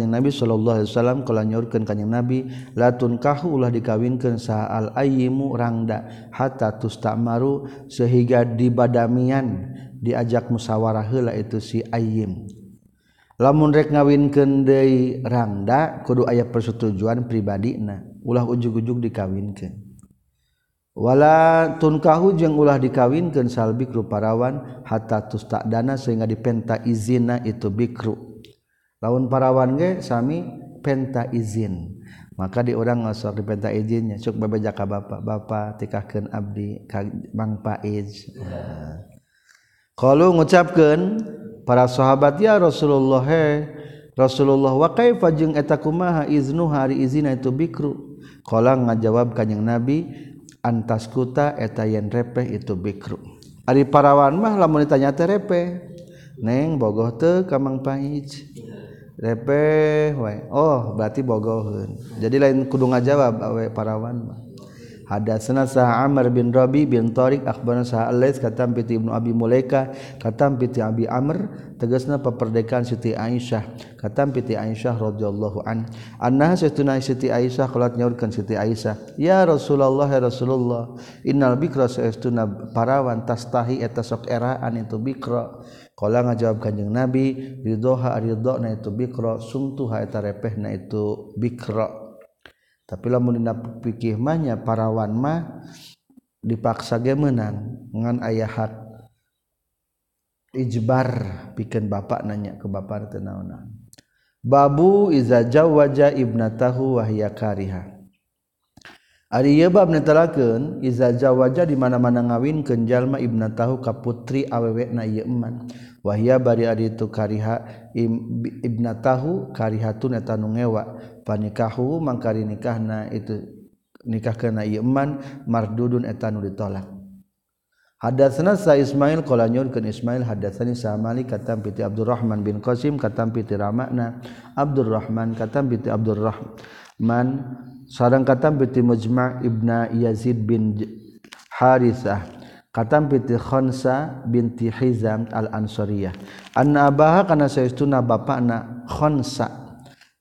Speaker 1: Nabi sallallahu alaihi wasallam kala nyaurkeun kanjing Nabi latun kahu ulah dikawinkeun sa al ayyimu rangda hatta tustamaru sehingga dibadamian diajak musyawarah heula itu si ayyim. lamunrek ngawinken De rangda kudu ayat persetujuan pribadi nah ulah ujug-ujug dikawinkanwala tunkahu jeung ulah dikawinkan sal bikru parawan hatta tus tak dana sehingga dipenta izina itu bikru. Laun parawan ge sami penta izin. Maka di orang ngosok dipenta izinnya cuk bebe jaka bapak bapak tikahkan abdi ka bang paiz. kalau ngucapkan para sahabat ya Rasulullah he Rasulullah wa kaifa jeung eta kumaha iznu hari izina itu bikru? Kolang ngajawab kanjing Nabi antas kuta eta yen repeh itu bikru. Ari parawan mah lamun ditanya teh repeh neng bogoh teu kamang pahij repeh wae. Oh berarti bogoheun jadi lain kudu ngajawab awe parawan mah. Hadatsana sah Amr bin Rabi bin Tariq akhbarana sah Alais katam piti Ibnu Abi Mulaika katam piti Abi Amr tegasna paperdekaan Siti Aisyah katam piti Aisyah radhiyallahu an. Annaha satuna Siti Aisyah qalat nyaurkeun Siti Aisyah ya Rasulullah ya Rasulullah innal bikra saestuna parawan tastahi eta sok eraan itu bikra. Kala ngajawab kanjing Nabi ridhoha ridho na itu bikra sumtuha eta repeh na itu bikra. tapi lamun dina fikih parawan mah dipaksa ge meunang ngan aya hak ijbar pikeun bapak nanya ke bapak teu naon babu iza jawaja ibnatahu wa hiya kariha. Ari ieu bab netelakeun iza jawaja di mana-mana ngawinkeun jalma ibnatahu ka putri awewena ieu eman. wahia bari ari itu kariha ibna tahu karihatun eta nu ngewa. Panikahu mangkari nikahna itu nikah kana ieu man mardudun eta nu ditolak. Hadatsana sa Ismail qala nyurkeun Ismail hadatsani sa Malik katam piti Abdurrahman bin Qasim katam piti Ramana. Abdurrahman katam piti Abdurrahman sareng katam piti Mujma' ibna Yazid bin Harithah katam piti Khonsa binti Hizam al-Ansariyah. Anna abaha kana saestuna bapakna Khonsa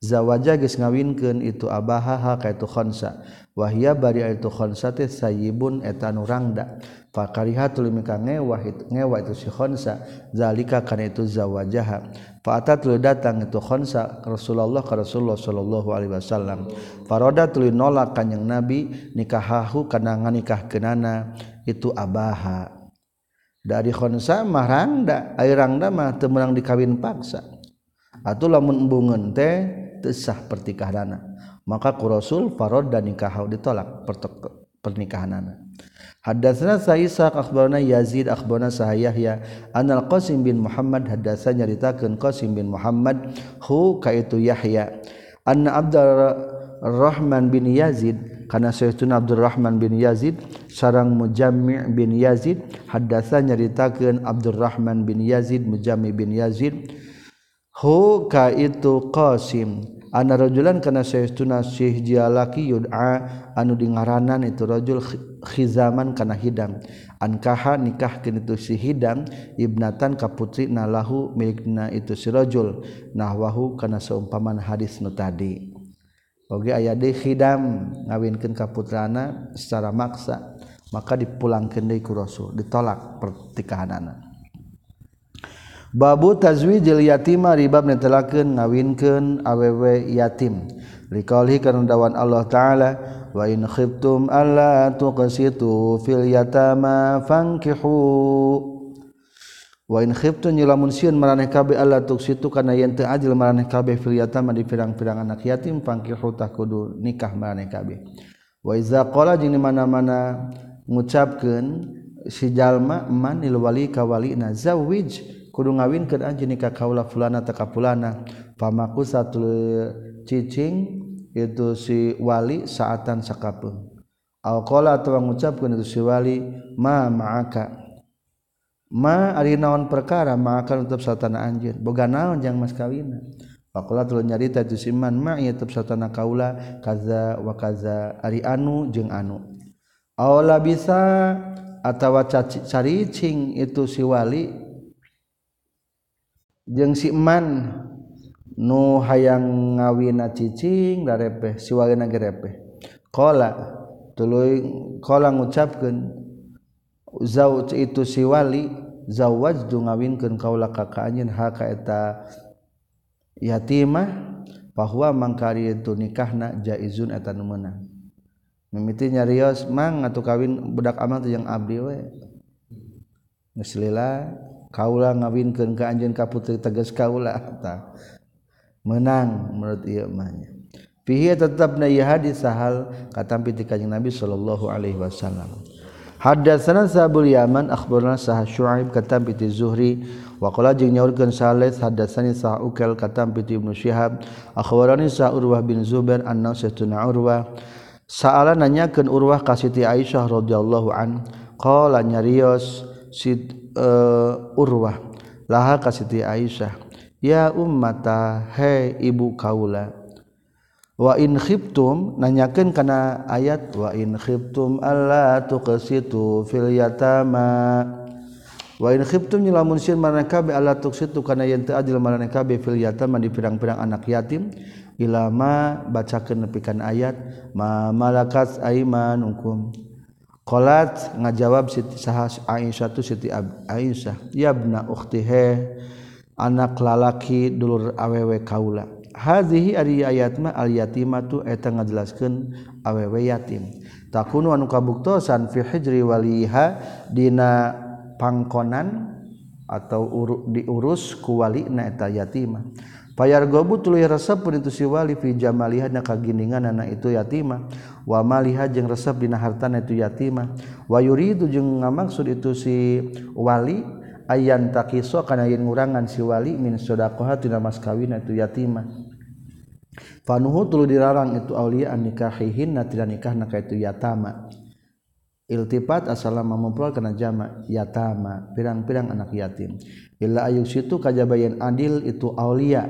Speaker 1: zawaja geus ngawinkeun itu abaha ha ka itu Khonsa. Wahia bari itu Khonsa teh sayyibun eta nu rangda. Fakarihatul mika ngewa ngewa itu si Khonsa zalika kana itu zawajaha. Fa'atat tuluy datang itu Khonsa Rasulullah ka Rasulullah sallallahu alaihi wasallam. Faroda tuluy nolak kanjing Nabi nikahahu kana nganikahkeunana. Itu abaha. Dari khansa mah rangda ai rangda mah teu meurang dikawin paksa. Atuh lamun embungeun teh sah pertikah dana maka ku Rasul farod dan nikah ditolak pernikahan anak Hadatsana Sa'isa akhbarana Yazid akhbarana Sahayahya anal Qasim bin Muhammad hadasa nyaritakeun Qasim bin Muhammad hu ka itu Yahya anna Abdul Rahman bin Yazid karena Syekhun Abdurrahman bin Yazid sarang Mujammi' bin Yazid hadatsa nyaritakeun Abdurrahman bin Yazid Mujammi' bin Yazid hu ka itu Qasim. Ana rajulan kana Syekhuna Syekh Jalaki yud'a anu dingaranan itu rajul khizaman kana hidam ankaha nikah kini itu si hidam ibnatan ka putri nalahu milikna itu si rajul. Nahwahu kana seumpaman hadis nu tadi. Oge aya di khidam ngawinkeun kaputrana secara maksa maka dipulangkeun deui ku Rasul ditolak pertikahanana. Babu tazwijil yatima ribab netelakeun ngawinkeun awewe yatim. Liqaulihi kana dawan Allah taala wa in khiftum alla tuqsitu fil yatama fankihu. wakhipun lamun siun maraneh kabe Allah tuk situ kana yen teu adil maraneh kabe filiatama di pirang-pirang anak yatim pangkir hutah kudu nikah maraneh kabe wa iza qala jeung di mana-mana ngucapkeun si jalma man lil wali ka walina zawij kudu ngawinkeun anjeun ka kaula fulana teka ka fulana. Pamaku satu cicing itu si wali saatan sakapeung al atau mengucapkan ngucapkeun itu si wali ma ma'aka ma ari naon perkara maka tetap satana anjir boga naon jang mas kawina Pakola telah nyarita tu siman ma ia tetap satana kaula kaza wa kaza ari anu jeng anu. Awala bisa atawa caricing itu si wali jeng si eman nu hayang ngawina cicing darepeh si wali na gerepeh. Kola tuluy kola ngucapkeun zauj itu siwali zawaj du ngawinkeun kaula ka ka anjeun ha ka eta yatimah bahwa mangkari itu nikahna jaizun eta nu meunang mimiti nyarios mang atuh kawin budak amal teh yang abdi we. Geus lila kaula ngawinkeun ka anjeun ka putri tegas kaula ta. Menang menurut ieu mah fihi tetapna ieu hadis sahal katampi ti kanjeng Nabi sallallahu alaihi wasallam. Hadatsana Sabul Yaman akhbarana Sah Syuaib katam piti Zuhri. Wa qala jeung nyaurkeun Salih hadatsani Sah Ukal katam piti Ibnu Syihab akhbarani Sah Urwah bin Zubair anna satuna Urwah. Sa'ala nanyakeun Urwah ka Siti Aisyah radhiyallahu an qala nyarios Sid uh, eh, Urwah laha ka Siti Aisyah ya ummata hai ibu kaula wa in khiftum nanyakeun kana ayat wa in khiftum alla tuqsitu fil yatama. Wa in khiftum lamun sieun maneh kabe alla tuqsitu kana yen teu adil maneh kabe fil yatama di pirang-pirang anak yatim. Ilama bacakeun nepikan ayat ma malakat aimanukum qalat ngajawab Siti Sahas Aisyah tu Siti Aisyah ya ibna ukhti he anak lalaki dulur awewe kaula. hazihi ari ayatma al yatimatu eta ngajelaskeun awewe yatim. Takunu anu kabuktosan fi hijri waliha dina pangkonan atau uru, diurus ku walina eta yatimah payar gobu tuluy resep pun itu si wali fi jamaliha na kagindingan anak itu yatima. Wa maliha jeung resep dina hartana itu yatima. Wa yuridu jeung ngamaksud itu si wali ayan takiso kana yen ngurangan si wali min sedaqah tina mas kawin itu yatimah Fanuhu tulu dilarang itu aulia an nikahihin na tidak nikah na kaitu yatama. Iltifat asalam memperol kana jama yatama pirang-pirang anak yatim. Illa ayuk situ kajabayan adil itu aulia.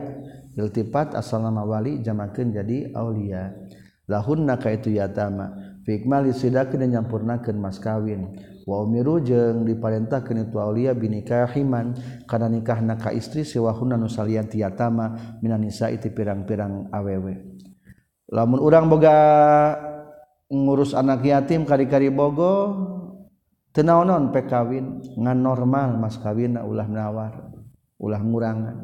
Speaker 1: Iltifat asalam wali jamakeun jadi aulia. Lahunna kaitu yatama. Fi ikmali sidakeun dan nyampurnakeun mas kawin. miru jeung diparentah aulia binnikahiman karena nikah naka istri siwahuna nu salian Minan Nisa itu pirang-pirang awewe lamun urang boga ngurus anak yatim kari-kari bogo tenaonon pekawin ngan normal mas kawin ulah nawar ulah ngurangan.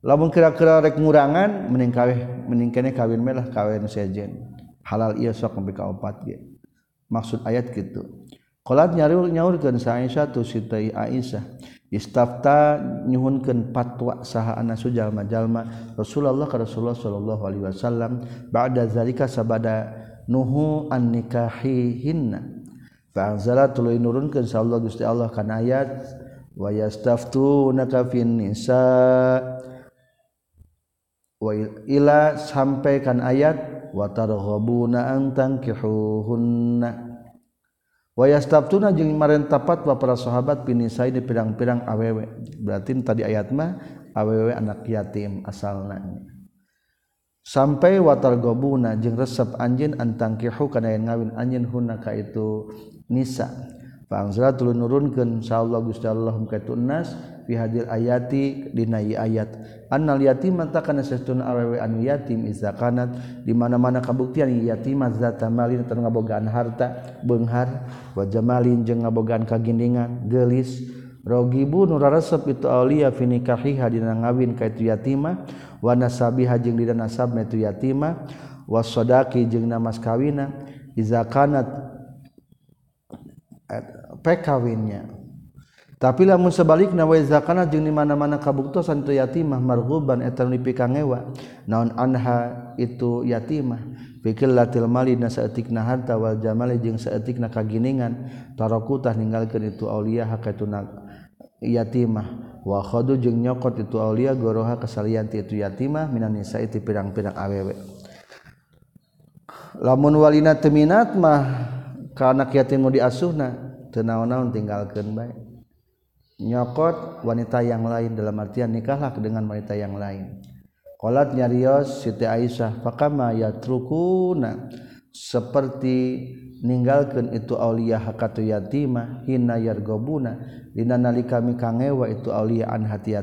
Speaker 1: Lamun kira-kira rek ngurangan mending kawin mending kene kawin melah kawin sejen. Halal iya sok sampai ka opat ge. Maksud ayat gitu Qalat nyarul nyaurkeun sa Aisyah tu sitai Aisyah. Istafta nyuhunkeun patwa saha ana sujalma-jalma Rasulullah ka Rasulullah sallallahu alaihi wasallam. Ba'da zalika sabada nuhu an nikahihinna. Fa anzala tuluy nurunkeun sa Allah Gusti Allah kana ayat wa yastaftunaka fin nisa. Wa ila sampai kan ayat wa targhabuna an tankihuhunna wayastaptuna jeung marenta fatwa para sahabat pinisai di pirang-pirang awewe berarti tadi ayat mah awewe anak yatim asalna. Sampai watar gobuna jeung resep anjin antangkihu kana yang ngawin anjin hunaka itu nisa. Panzalatul nurunkeun insyaallah Gusti Allah katun nas fi hadil ayati dina ayat. Annal yatim takana sesuna awewe anu yatim iza kanat di mana-mana kabuktian yatim zata malin teu ngabogaan harta beunghar wa jamalin jeung ngabogaan kagindingan geulis rogibu nu raresep itu aulia fi nikahiha dina ngawin ka itu yatima wa nasabiha jeung dina nasabna itu yatima was sadaqi jeung namas kawina iza kanat pekawinnya. Tapi lamun sebalik nawa zakana jeung di mana-mana kabuktosan itu yatimah marghuban eta nu dipikangewa. Naon anha itu yatimah? Fikil latil mali na saeutikna harta wal jamali jeung saeutikna kaginingan. Tarakutah ninggalkeun itu aulia hakatuna yatimah. Wa khadu jeung nyokot itu aulia goroha kasalian ti itu yatimah minan nisa itu pirang-pirang awewe. Lamun walina teminat mah ka anak yatim nu diasuhna tenau-naun tinggalkan baik nyokot wanita yang lain dalam artian nikahlah dengan wanita yang lain. Qalat nyarios Siti Aisyah fakama yatrukuna? Seperti ninggalkan itu aulia hakatu yatimah hina yargobuna? Dina nalika mikangewa itu aulia an hati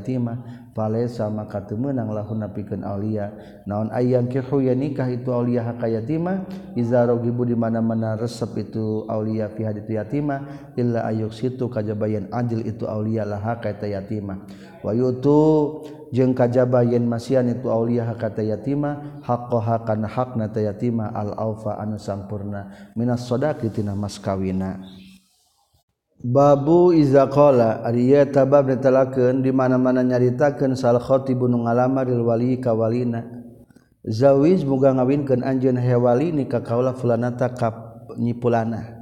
Speaker 1: palesa maka temenang lahun napikeun aulia. Naon ayang kirhu ya nikah itu aulia hak yatima? Iza ragibu di mana-mana resep itu aulia fi haditu yatima illa ayuk situ kajabayan adil itu aulia lah hak yatima. Wa yutu jeung kajabayan masian itu aulia hak yatima haqqaha kana hakna yatima al aufa anu sampurna. Minas sadaqi tina mas kawina. Babu izakola tabab ditelaken di mana-mana nyaritakan salkhoti bunuh ngalamar dilwali kawalina Zawis muga ngawinkan anjen hewali ni kakaula fulanata kap nyipulana.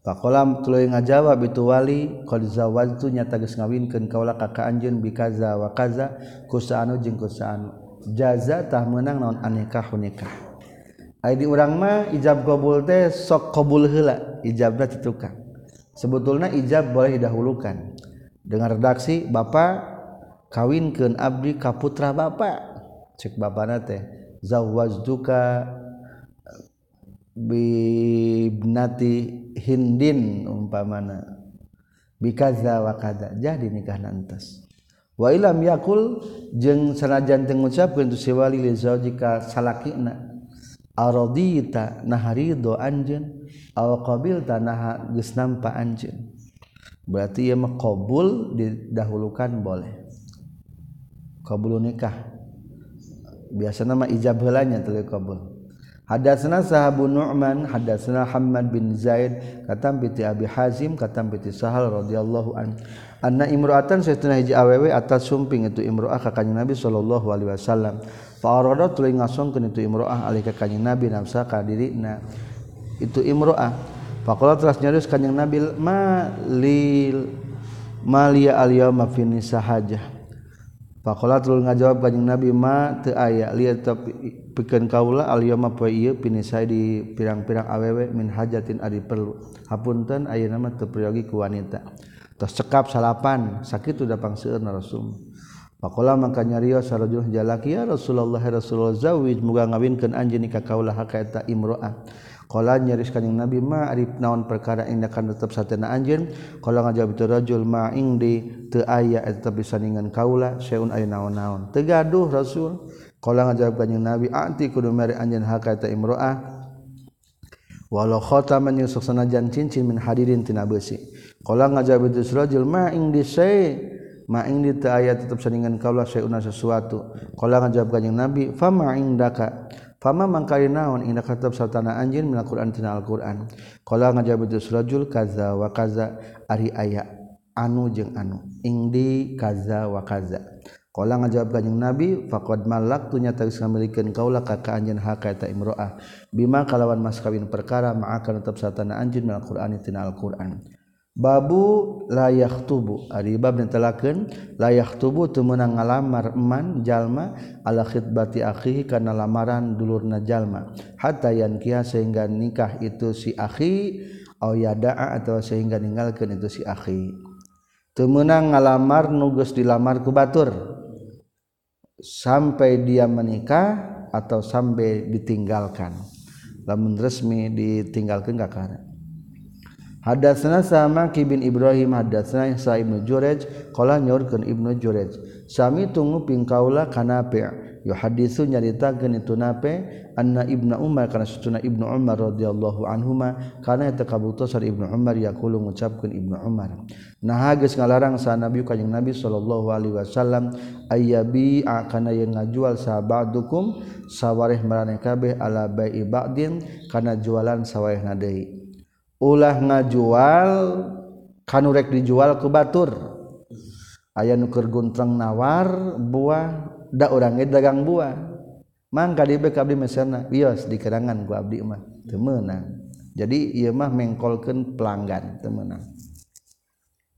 Speaker 1: Pakolam tuluy ngajawab itu wali qad zawaltu nyata geus ngawinkeun kaula ka anjeun bikaza wa kaza kusaanu jeung kusaanu jaza tah meunang naon anikah nikah. Ai di urang mah ijab qabul teh sok qabul heula ijabna ditukang sebetulnya ijab boleh didahulukan. Dengan redaksi Bapak kawinkan abdi ka putra Bapak cek bapak teh zawwajtuka bibnati hindin umpamana. Bikaza wa kada jadi nikah nantas wa ilam yakul jeung sanajan teu ngucapkeun tu si wali li zaujika salakina. Aradita naharido anjeun. awqabil tanaha geus nampa anjeun. Berarti ieu mah qabul didahulukan boleh. Qabul nikah. Biasana mah ijab heulanya teu qabul. Hadatsana sahabu Nu'man hadatsana Hamad bin Zaid katam piti Abi Hazim katam piti Sahal radhiyallahu an. Anna imra'atan saytuna hiji awewe atas sumping itu imra'ah ka kanjeng Nabi sallallahu alaihi wasallam. Fa arada tuluy ngasongkeun itu imra'ah alih ka kanjeng Nabi nafsa ka dirina itu Imroah. Pak telah nyarus kanyang nabil malil malia aliyama fini sahaja Pak terus ngajawab kanyang nabi ma teu aya lihat tapi pikeun kaula aliyama poe ieu pini saya di pirang-pirang awewe min hajatin adi perlu. Hapunten aya nama teu priyogi ku wanita. Tos cekap salapan sakit udah pangseurna rasul. Pakola maka nyarios sarojul jalaki ya Rasulullah ya Rasulullah zawij muga ngawinkeun anjeun ka kaula haka eta imro'ah Kala nyaris kanjing Nabi ma arif naon perkara indah kan tetap satena anjeun. Kala ngajawab itu rajul ma ingdi teu aya eta bisaningan kaula seun aya naon-naon. Teu gaduh Rasul. Kala ngajawab kanjing Nabi anti kudu mere anjeun hakata imro'ah. Walau khotaman yang sanajan cincin min hadirin tina besi. Kala ngajawab itu rajul ma ingdi saya maing di teu aya tetep saningan kaula saeuna sesuatu qala ngajawab kanjing nabi fa ma indaka Fama mangkali naon inda katab sartana anjin minal Qur'an tina Al-Qur'an. Qala ngajawab itu surajul kaza wa kaza ari aya anu jeung anu. Ingdi kaza wa kaza. Qala ngajawab kanjing Nabi faqad malak tu nyata geus ngamilikeun kaula ka ka anjeun haka eta imro'ah. Bima kalawan mas kawin perkara ma'akan tetap sartana anjin minal Qur'an tina Al-Qur'an. Babu layak tubuh Abab dan telaken layak tubuh tu menang ngalamar eman jalma ala khidbati akhihi karena lamaran dulur na jalma. Hatta kia sehingga nikah itu si akhi au yadaa atau sehingga ninggalkan itu si akhi. Temenang ngalamar nugus dilamar ku batur. Sampai dia menikah atau sampai ditinggalkan. Lamun resmi gak karena Hadatsana Samaki bin Ibrahim hadatsana Sa Ibnu Jurej qala nyorkeun Ibnu Jurej sami tunggu ping kaula kana pe yuhaditsu nyaritakeun itu nape anna Ibnu Umar kana sutuna Ibnu Umar radhiyallahu anhuma kana eta kabutusan Ibnu Umar yaqulu ngucapkeun Ibnu Umar. Nah geus ngalarang sa Nabi kanjing Nabi sallallahu alaihi wasallam ayyabi kana yang ngajual sahabadukum sawareh marane kabeh ala bai'i ba'din kana jualan sawareh deui. ulah ngajual kanurek dijual ke Batur. Aya nuker guntreng nawar buah ndak orangnya dagang buah. Mangka di Abdi mesena bios di kerangan gua abdi mah. Temenang jadi ieu mah mengkolkan pelanggan temenang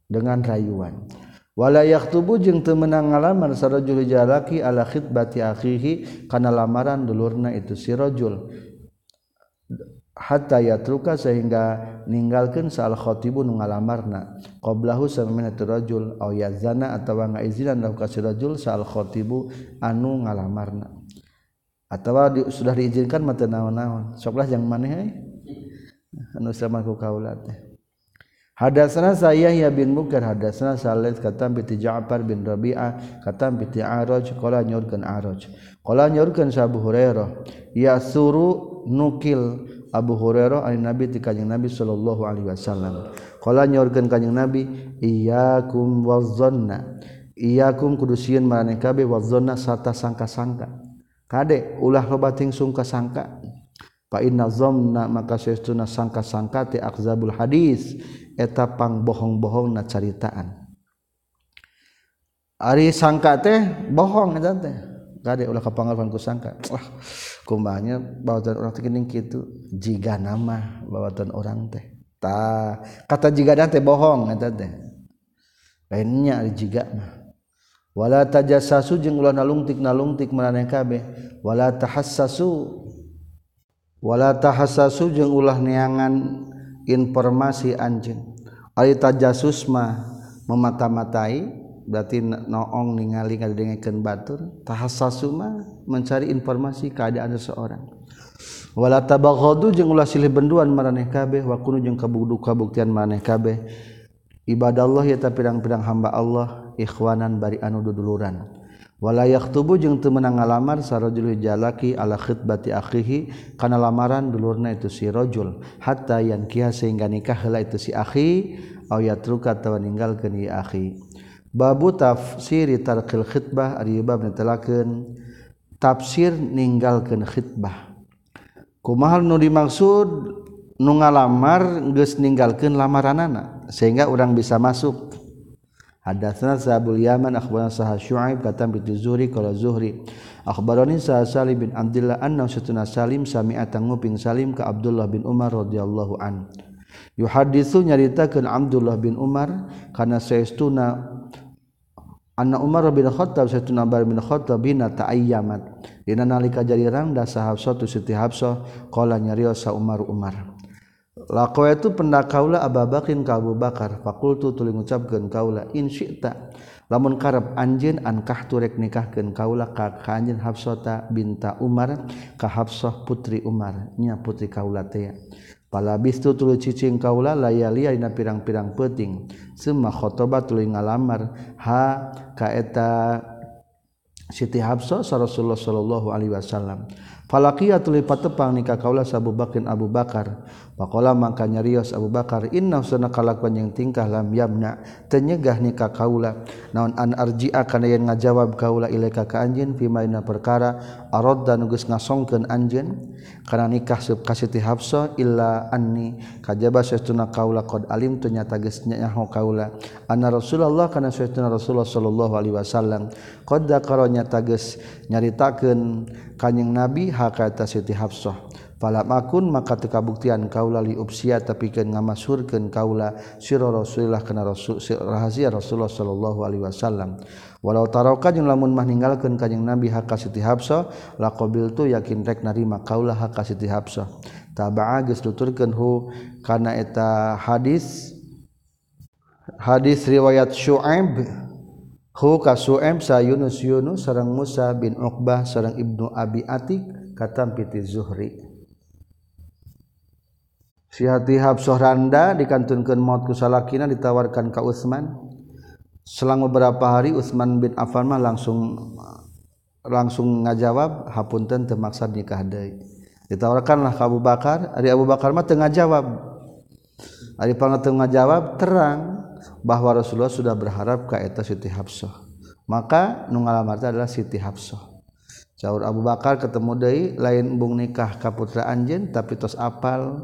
Speaker 1: dengan rayuan. Wala yaktubu jeung teu meunang ngalamar sarajul jalaki ala khitbati akhihi kana lamaran dulurna itu si rajul. hatta yatruka sehingga ninggalkeun sal khatibu nu ngalamarna. Qablahu samina rajul aw yazana atawa ngaizinan lahu ka rajul sal khatibu anu ngalamarna. Atawa di, sudah diizinkan mata naon-naon. Soklah yang maneh anu sama ku kaula teh. Hadasana saya ya bin Mukar hadasana Salih katam piti Ja'far bin Rabi'ah katam piti Araj qala nyurkeun Araj. Qala nyurkeun Abu Hurairah ya suru nukil Abu Hurairah ari Nabi ti Kanjeng Nabi sallallahu alaihi wasallam. Qala nyorkeun Kanjeng Nabi iyyakum wazzanna. Iyyakum kudu sieun maraneh kabeh wazzanna sarta sangka-sangka. Kade ulah loba ting sangka-sangka. Fa inna dhanna maka sesuna sangka-sangka ti akzabul hadis eta pangbohong-bohong na caritaan. Ari sangka teh bohong eta teh. Kade ulah kapangaruhan ku sangka wah kumbahnya bawatan orang teh geuning kitu jiga nama bawatan orang teh. Ta kata jiga teh bohong eta teh. Lainnya ari jiga mah. Wala tajassasu jeung ulah nalungtik nalungtik maraneh kabeh. Wala tahassasu wala tahassasu jeung ulah neangan informasi anjing alita jasusma memata-matai berarti noong ningali ngadengekeun batur tahassasuma mencari informasi keadaan seseorang. Wala tabaghadu jeung ulah silih benduan maraneh kabeh wa kunu jeung kabugdu kabuktian maraneh kabeh. Ibadallah ya ta pirang-pirang hamba Allah ikhwanan bari anu duduluran. Wala yaktubu jeung teu meunang ngalamar sarajul jalaki ala khitbati akhihi kana lamaran dulurna itu si rajul hatta yankiha sehingga nikah heula itu si akhi au yatruka tawa ninggalkeun ieu akhi. babu tafsiri tarkil khitbah ari bab netelakeun tafsir ninggalkeun khitbah kumaha nu dimaksud nu ngalamar geus ninggalkeun lamaranana sehingga orang bisa masuk. Hadatsana Sa'bul Yaman akhbarana Sa'ad Syu'aib katam bi Zuhri qala Zuhri akhbarani Sa'ad Salim bin Abdullah anna satuna Salim sami'a nguping Salim ka Abdullah bin Umar radhiyallahu an. Yuhaditsu nyaritakeun Abdullah bin Umar kana saestuna anna Umar bin Khattab satuna Umar bin Khattab bina ta'ayyamat. Dina nalika jadi rangda sa tu Siti Hafsah qala nyarios sa Umar Umar. Laqwa itu pendak kaula Abu Bakrin ka Abu Bakar. Fakultu tuluy ngucapkeun kaula in syi'ta. Lamun karep anjeun ankah turek nikahkeun kaula ka anjeun Hafsah binta Umar ka Hafsah putri Umar. Nya putri kaula teh. palabistu tulu cicing kaula layali dina pirang-pirang peuting. Semua khotoba tuluy ngalamar ha ka eta Siti Hafsa sa Rasulullah sallallahu alaihi wasallam. Falaqiya tuluy patepang nikah kaula sa Abu Bakar Abu Bakar. Pakola mangka nyarios Abu Bakar inna sunna kalakuan yang tingkah lam yamna tenyegah nikah kaula. Naon an arji'a kana yen ngajawab kaula ilaika ka anjeun fima dina perkara arad dan geus ngasongkeun anjeun? Kana nikah sub ka Siti Hafsah illa anni. Kajaba sesuna kaula qad alim tu nyata geus nyaho kaula. Anna Rasulullah kana sesuna Rasulullah sallallahu alaihi wasallam. Qad dakara nyata geus nyaritakeun kanjing Nabi hakata Siti Hafsah falamakun maka tekabuktian kaula liupsia tapi ke ngamasurkan kaula siro rasulillah kena rasul rahasia rasulullah sallallahu alaihi wasallam. Walau taroka jeung lamun mah ninggalkeun kanjing nabi hak siti habsah laqabil tu yakin rek narima kaula hak siti habsah taba'a geus nuturkeun hu kana eta hadis hadis riwayat syuaib hu ka syuaib sa yunus yunus sareng musa bin uqbah sareng ibnu abi atik katam piti zuhri. sihab Sohranda dikantunkan mautku salahkin ditawarkan ke Utsman. Selang beberapa hari Utsman bin Affanmah langsung langsung ngajawab hapunten termaksud nikah deui. Ditawarkanlah ke Abu Bakar. Ari Abu Bakar mah tengah jawab ari tengah jawab terang bahwa Rasulullah sudah berharap ka eta Siti Habsah maka nu ngalamar adalah Siti Habsah Caur Abu Bakar ketemu deui lain bung nikah ka putra anjeun tapi tos apal.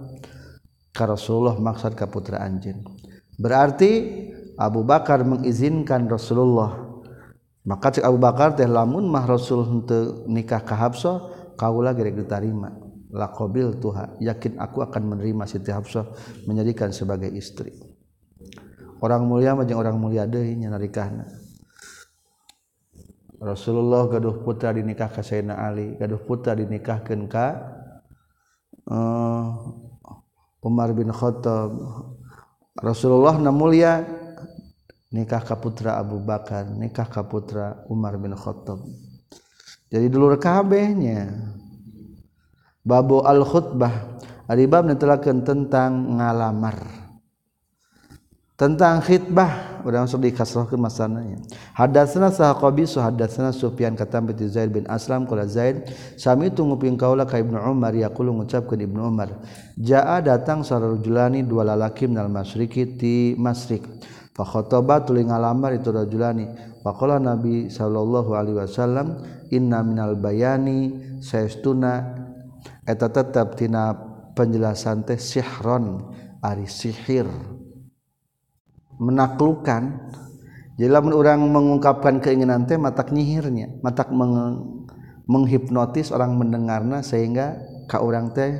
Speaker 1: Rasulullah maksud kaputra Anjin berarti Abu Bakar mengizinkan Rasulullah. Maka cek Abu Bakar teh lamun mah Rasul untuk nikah kahabso kaulah gerek diterima la qabil tuha yakin aku akan menerima Siti Hafsah menjadikan sebagai istri. Orang mulia mah orang mulia deui nya nikahna Rasulullah gaduh putra dinikah ka Sayyidina Ali gaduh putra dinikahkeun ka uh, Umar bin Khattab. Rasulullah na mulia nikah kaputra Abu Bakar nikah kaputra Umar bin Khattab. Jadi dulur kabehnya babu al khutbah ari bab tentang ngalamar. Tentang khitbah. Orang sedih kasrohkeun masananya hadatsana sahabi hadatsana Sufyan kata bi Zaid bin Aslam qala Zaid sami tu nguping kaula ka Ibnu Umar. Yaqulu ngucapkeun Ibnu Umar jaa datang sarajulani dua lalaki minal masyriki ti masrik fa khataba tuluy ngalamar itu rajulani. Faqala Nabi sallallahu alaihi wasallam inna minal bayani saestuna. Eta tetep tina penjelasan teh sihron ari sihir menaklukkan jadi lamun orang mengungkapkan keinginan teh matak nyihirnya matak meng menghipnotis orang mendengarnya sehingga ka orang teh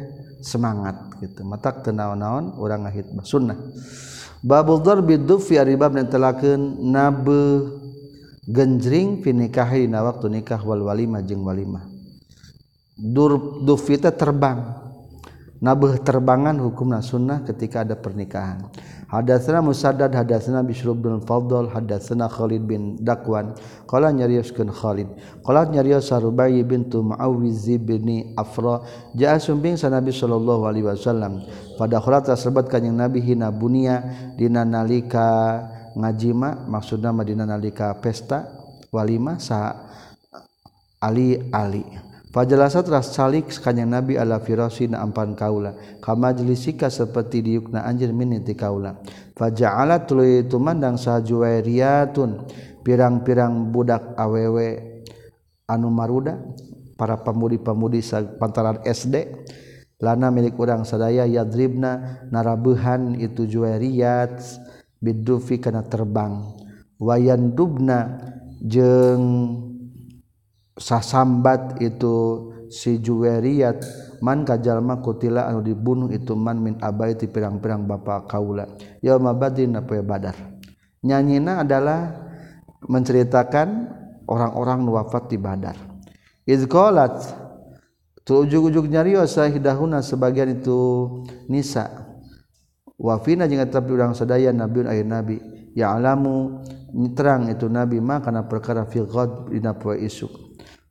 Speaker 1: semangat gitu. Matak tenaon-naon orang ngahitbah sunnah. Babul darbi dufi ari bab nentelakeun nabe genjring fi nikahi na waktu nikah wal walimah jeung walimah. Dur dufi teh terbang. Nabuh terbangan hukumna sunnah ketika ada pernikahan. Hadatsana Musaddad hadatsana Bishr bin Fadl hadatsana Khalid bin Dakwan. Qala nyarioskeun Khalid. Qala nyarios Sarubai bintu Muawiz bin Afra. Jaa sumbing sa Nabi sallallahu alaihi wasallam. Pada khalat tersebat kanjing Nabi hina bunia dina nalika ngajima maksudna dina nalika pesta walimah sa Ali Ali Pajelasa teras salik kanyang Nabi ala firasi na ampan kaula. Kamajlisika seperti diukna anjir miniti kaula. Faja'ala tuluy itu mandang sajuwairiyatun. Pirang-pirang budak awewe anu maruda. Para pemudi-pemudi pantaran SD. Lana milik orang sadaya yadribna narabuhan itu juwairiyat. Bidufi kana terbang. Wayan dubna jeng sasambat itu si juweriat man kajallma kutila anu dibunuh itu man min abai ti pirang-pirang bapa kaula. Yauma badrin apa badar? Nyanyina adalah menceritakan orang-orang wafat di badar. Izqalat tu ujug-ujug nyarios sahidahuna sebagian itu nisa. Wafina jeung tapi urang sadaya nabiun ayat nabi. Ya alamu terang itu nabi mah kana perkara fi ghad dina poe isuk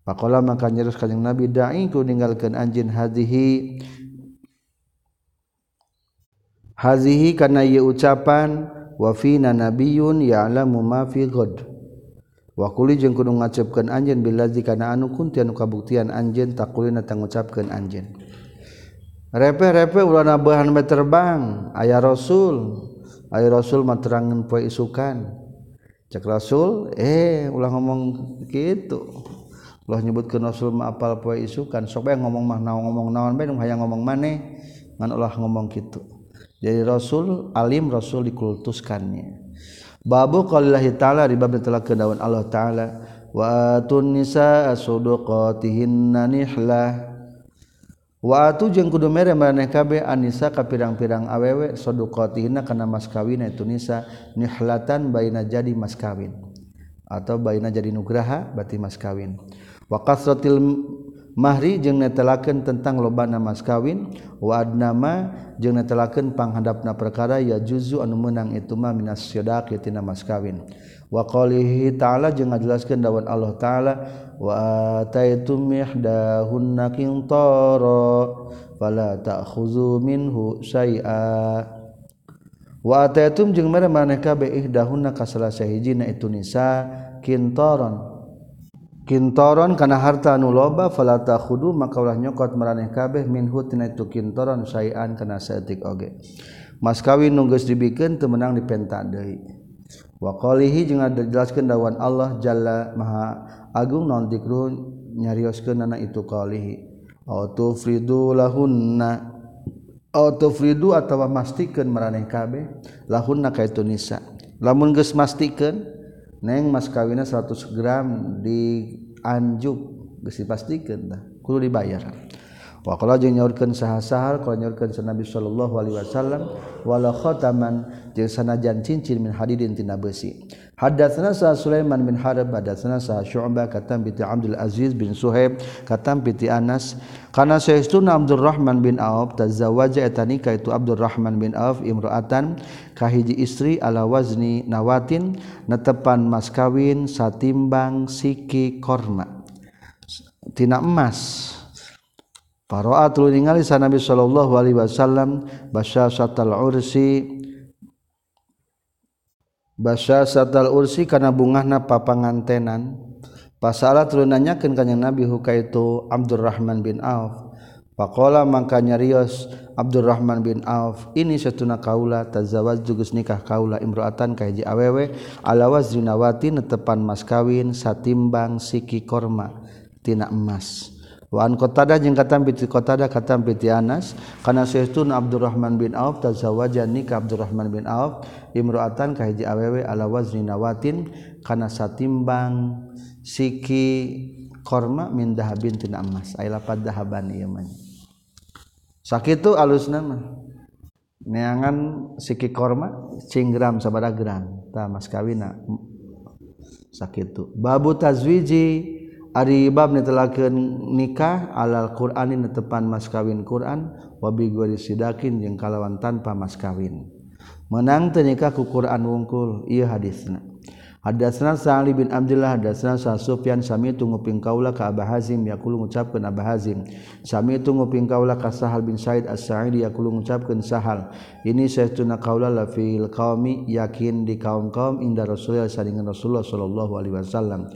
Speaker 1: Pakola maka nyerus kanjeng Nabi da'i ku ninggalkeun anjeun hazihi. Hazihi kana ieu ucapan wa fina nabiyyun ya'lamu ma fi ghad. Wa quli jeung kudu ngacepkeun anjeun billazi kana anu kunti anu kabuktian anjeun tang ngucapkeun anjeun. Repe-repe ulah bahan terbang aya rasul aya rasul materangan poe isukan. Cek rasul eh ulah ngomong gitu. Allah nyebutkeun Rasul mah apal poe isukan sok bae ngomong mah naon ngomong naon bae hayang ngomong maneh ngan Allah ngomong kitu. Jadi Rasul alim Rasul dikultuskannya. Babu qaulillahi taala di bab telah kedawan Allah taala. Wa atun nisaa suduqatihinna nihlah Wa atu jeung kudu mere maneh kabeh anisa ka pirang-pirang awewe saduqatihna kana mas kawin itu nisa nihlatan baina jadi mas kawin. Atau baina jadi nugraha berarti mas kawin. wakasrotil mahri jeung netelakeun tentang loba nama kawin wa adnama jeung netelakeun panghandapna perkara ya juzu anu menang itu mah minas syadaq tina mas kawin. Wa qalihi ta'ala jeung ngajelaskeun dawan Allah taala wa ataitum ihdahunna qintara fala ta'khuzu minhu syai'a. Wa ataitum jeung mere maneh kabeh ihdahunna ka salah sahijina itu nisa kintaron kintoron kana harta anu loba falata khudu maka ulah nyokot maraneh kabeh minhu tina itu kintoron sayan kana saeutik oge. Mas kawin nu geus dibikeun teu meunang dipenta deui. Wa qalihi jeung dijelaskeun dawan Allah jalla maha agung naon dikru nyarioskeun nana itu qalihi au fridu lahunna. Au fridu atawa mastikeun maraneh kabeh lahunna ka itu nisa. Lamun geus mastikeun neng mas kawinnya 100 gram di anjuk gesi pastikan dah kudu dibayar. Wa qala jeung nyaurkeun saha-sahal kalau nyaurkeun Nabi sallallahu alaihi wasallam wala khataman jeung sanajan cincin min hadidin tina besi hadatsana sa Sulaiman bin Harb hadatsana sa Syu'bah katam bi Abdul Aziz bin Suhaib katam bi Anas. Kana saestuna Abdurrahman bin Auf tazawaja etanika itu Abdurrahman bin Auf imra'atan kahiji istri ala wazni nawatin netepan mas kawin satimbang siki korma. Tina emas. Paroat lu ningali sa Nabi sallallahu alaihi wasallam basyasatal ursi Basya satal ursi kana bungahna papangantenan. Pasalah tuluy nanyakeun ka Nabi hukaitu Abdurrahman bin Auf. Pakola mangka nyarios Abdurrahman bin Auf ini satuna kaula tazawaz jugus nikah kaula imroatan ka awewe ala zinawati netepan mas kawin satimbang siki korma tina emas. Waan kotada jeung katam piti kotada katam piti Anas. Karena sehtun Abdurrahman bin Auf tazawaja nikah Abdurrahman bin Auf imroatan kahiji awewe ala wazni nawatin karena satimbang siki korma min dahabin tina emas. Ai lapad dahaban ieu mah. Sakitu alusna mah neangan siki korma cinggram sabada gram tah mas kawina. Sakitu babu tazwiji Ari bab netelakeun nikah alal Qur'ani netepan mas kawin Qur'an wabi bi sidakin jeung kalawan tanpa mas kawin. Menang teu nikah ku Qur'an wungkul ieu hadisna. Hadatsna Sa'li bin Abdullah hadatsna Sa Sufyan sami tu nguping kaula ka Abu Hazim yaqulu ngucapkeun Abu Hazim sami tu nguping kaula ka Sahal bin Said As-Sa'idi yaqulu ngucapkeun Sahal ini saytuna kaula la fil qaumi yakin di kaum-kaum inda Rasulullah saringan Rasulullah sallallahu alaihi wasallam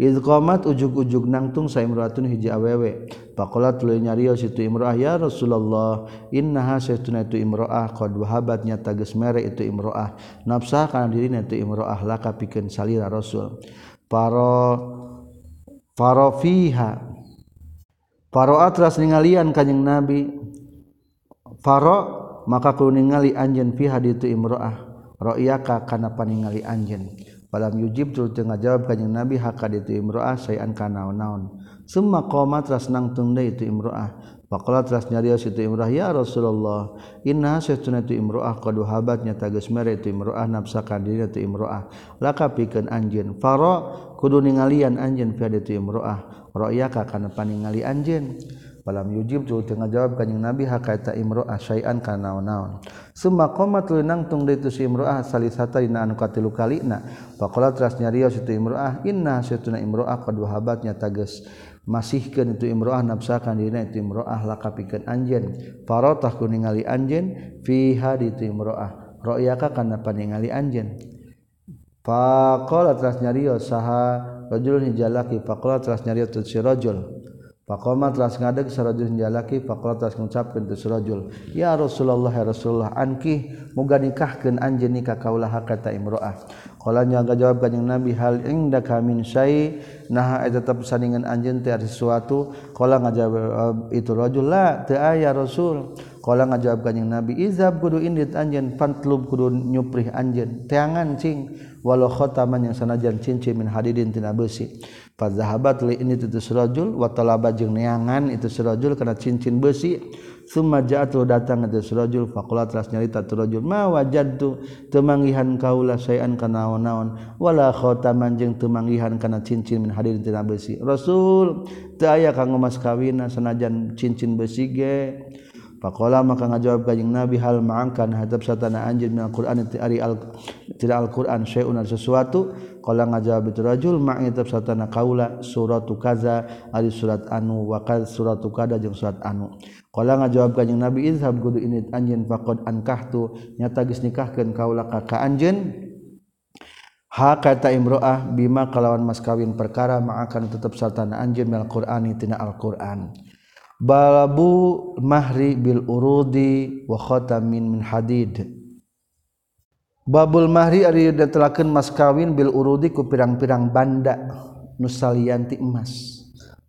Speaker 1: Iqomat ujug-ujug nangtung sa imroatun hiji awewe. Pakola tuluy nyarios itu imroah ya Rasulullah. Innaha saytuna itu imroah qad wahabat nyata geus mere itu imroah. Nafsa kana dirina itu imroah laka pikeun salira Rasul. Paro Faro fiha Faro atras ningalian kanjeng Nabi Faro maka kuningali anjen fiha di itu imroah Ro'iyaka kana paningali anjen Palam yujib tu teu ngajawab jung Nabi hakad itu imro'ah sayan kana naon. Summa qoma tras nangtung deui itu imro'ah. Faqala tras nyarios itu imro'ah ya Rasulullah, inna satuna itu imro'ah qad habatnya tageus mere itu imro'ah nafsakan dirinya itu imro'ah. Laka pikeun anjeun faro kudu ningalian anjeun fi itu imro'ah. Ra'yaka kana paningali anjeun. Palam yujib tu tengah jawab kanjing Nabi hakaita imro'ah syai'an kana naon. Summa qomat lenang tung ditu si imro'ah salisata dina anu katilu kalina. Faqala teras nyarios itu imro'ah inna satuna imro'ah qad wahabatnya tages masihkeun itu imro'ah nafsakan dina itu imro'ah lakapikeun anjeun. Farotah ku ningali anjeun fiha ditu imro'ah. Ra'yaka kana paningali anjeun. Faqala teras nyarios saha rajulun hijalaki faqala teras nyarios tu si rajul Pakoma telah ngadeg sarajul jalaki pakola telah mengucapkan tu sarajul. Ya Rasulullah ya Rasulullah anki moga nikahkan anjeun nikah kaulah kata imroah. Kala nyaga jawab kanjing Nabi hal ingda kamin syai nah eta tetap sandingan anjeun teh ada sesuatu. Kala ngajawab itu rajul la teu aya Rasul. Kala ngajawab kanjing Nabi, "Izab kudu indit anjeun pantlub kudu nyuprih anjeun, teangan cing walau khotaman yang sanajan cincin min hadidin tina besi." Fadzahabat li indit itu surajul wa talaba jeung neangan itu surajul kana cincin besi. Summa ja'at datang itu surajul faqala teras nyarita tu rajul, "Ma wajadtu temanggihan kaula sayan kana naon-naon wala khotaman jeung temanggihan kana cincin min hadidin tina besi." Rasul teu aya kanggo mas kawina sanajan cincin besi ge Pakola maka ngajawab kajing Nabi hal maangkan hadap satana anjir min Al-Quran ari al tidak Al-Quran syai'un sesuatu. Kala ngajawab itu rajul ma'i hadap satana kaula suratu kaza ari surat anu wa suratu kada jeung surat anu. Kala ngajawab kajing Nabi izhab kudu ini anjin faqad ankahtu nyata geus nikahkeun kaula ka ka anjeun. Ha kata imro'ah bima kalawan mas kawin perkara ma'akan tetap satana anjeun min Al-Qur'ani tina Al-Qur'an. tina al quran balabu mahri bil urudi wa khatamin min hadid. Babul mahri ari datelakeun mas kawin bil urudi ku pirang-pirang banda. Nu salianti emas.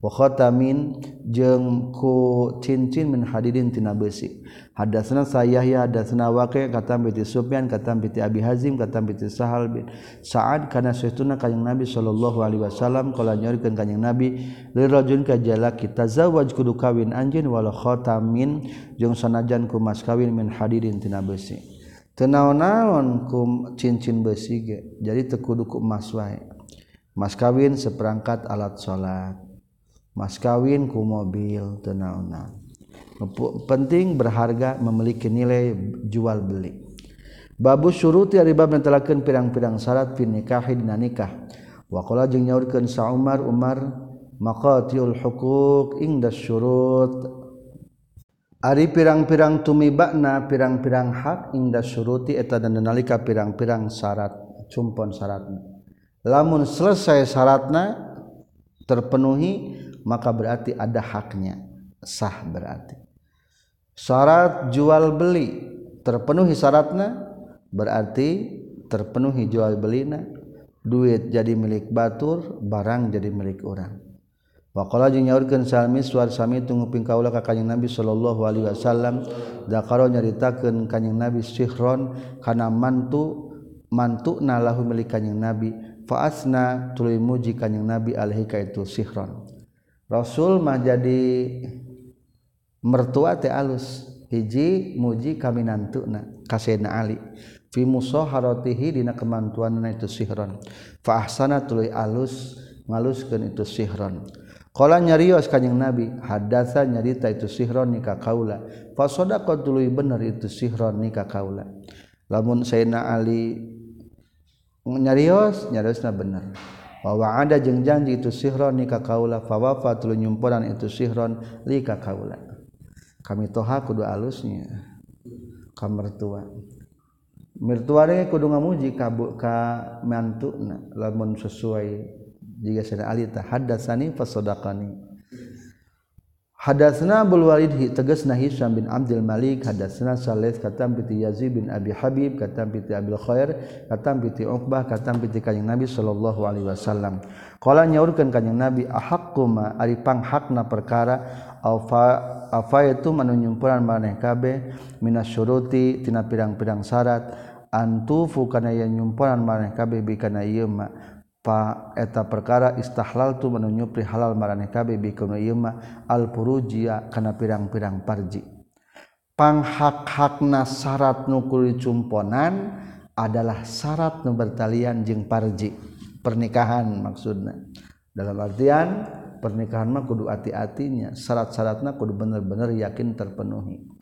Speaker 1: wakhotamin jeung ku cincin min hadidin tina besi. Hadasna saya ya hadasna waqi kata piti Sufyan kata piti Abi Hazim kata piti Sahal bin Sa'ad kana suituna kanjing Nabi sallallahu alaihi wasallam kala nyorikeun kanjing Nabi li rajul ka jalaki tazawwaj kudu kawin anjeun wala khotamin jeung sanajan ku mas kawin min hadidin tina besi. Teu naon-naon ku cincin besi ge jadi teu kudu ku emas wae. Mas kawin seperangkat alat salat. mas kawin ku mobil tenaunan penting berharga memiliki nilai jual beli. Babu surut dari bab mentelakeun pirang-pirang syarat fi nikahi dina nikah. Wa qala jeung nyaurkeun sa Umar Umar maqatiul huquq inda syurut. Ari pirang-pirang tumibakna pirang-pirang hak inda suruti eta dan nalika pirang-pirang syarat cumpon syaratna. Lamun selesai syaratna terpenuhi maka berarti ada haknya. Sah berarti. Syarat jual beli terpenuhi syaratnya berarti terpenuhi jual belina duit jadi milik batur barang jadi milik orang. Waqala jeung nyaurkeun Salmi suar sami tungguping kaula ka Kanjeng Nabi sallallahu alaihi wasallam. Dakaro nyaritakeun Kanjeng Nabi Sihron kana mantu mantuna lahu milik Kanjeng Nabi. Fa asna tuluy muji Kanjeng Nabi alaihi ka itu Sihron. Rasul mah jadi mertua teh alus. Hiji muji kami nantuna kasena Ali. Fi musaharatihi dina kemantuanna itu sihron. Fa ahsana tuluy alus ngaluskeun itu sihron. Nyarios kanyeng nabi hadasa nyarita itu sihron nikah kaula. Fasoda kau tulu bener itu sihron nikah kaula. Lamun Sayna Ali nyarios nyarios na bener wawa ada jeng janji itu sihron nikah kaula fawafa tulu nyumpuran itu sihron lika kaula. Kami toha kudu alusnya ka mertua. Mertua kudu ngamuji ka bu, ka mantuna lamun sesuai. Jika sana alita haddatsani fasadaqani Hadatsna Abdul Walid tegasna Hisam bin Abdul Malik. Hadatsna Salih katam piti Yazid bin Abi Habib katam piti Abil Khair katam piti Uqbah katam piti Nabi sallallahu alaihi wasallam. Qala nyaurkeun kanjing Nabi ahaqquma ari panghakna perkara? Afa afa itu manunjumpuran maneh kabeh? Minasyuruti tina pirang-pirang syarat? Antufu kana yen nyumpuran maneh kabeh bikana ieu eta perkara istahlal tu menunyupri halal marane kabe bikono ieu mah alpurujia kana pirang-pirang parji. Panghak-hakna syarat nukul cumponan adalah syarat nu bertalian jeung parji. Pernikahan maksudna. Dalam artian pernikahan mah kudu hati-hatinya. Syarat-syaratna kudu bener-bener yakin terpenuhi.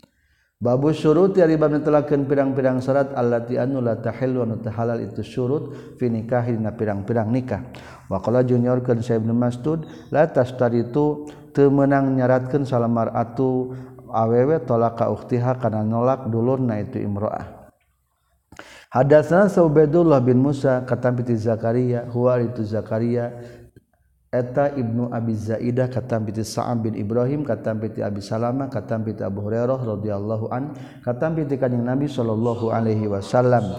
Speaker 1: Babu surut ya ribab netelakeun pirang-pirang syarat allati anu la tahillu anu halal itu surut fi nikahi dina pirang-pirang nikah. Wa qala juniorkeun Syekh Ibnu Mas'ud la tastaritu teu meunang nyaratkeun salamar atu awewe tolaka ukhtiha kana nolak dulurna itu imro'ah. Hadatsana Ubaidullah bin Musa katam Zakaria huwa itu Zakaria eta Ibnu Abi Zaidah katam piti Sa'am bin Ibrahim katam piti Abi Salamah katam piti Abu Hurairah radhiyallahu an katam piti kanjing Nabi sallallahu alaihi wasallam.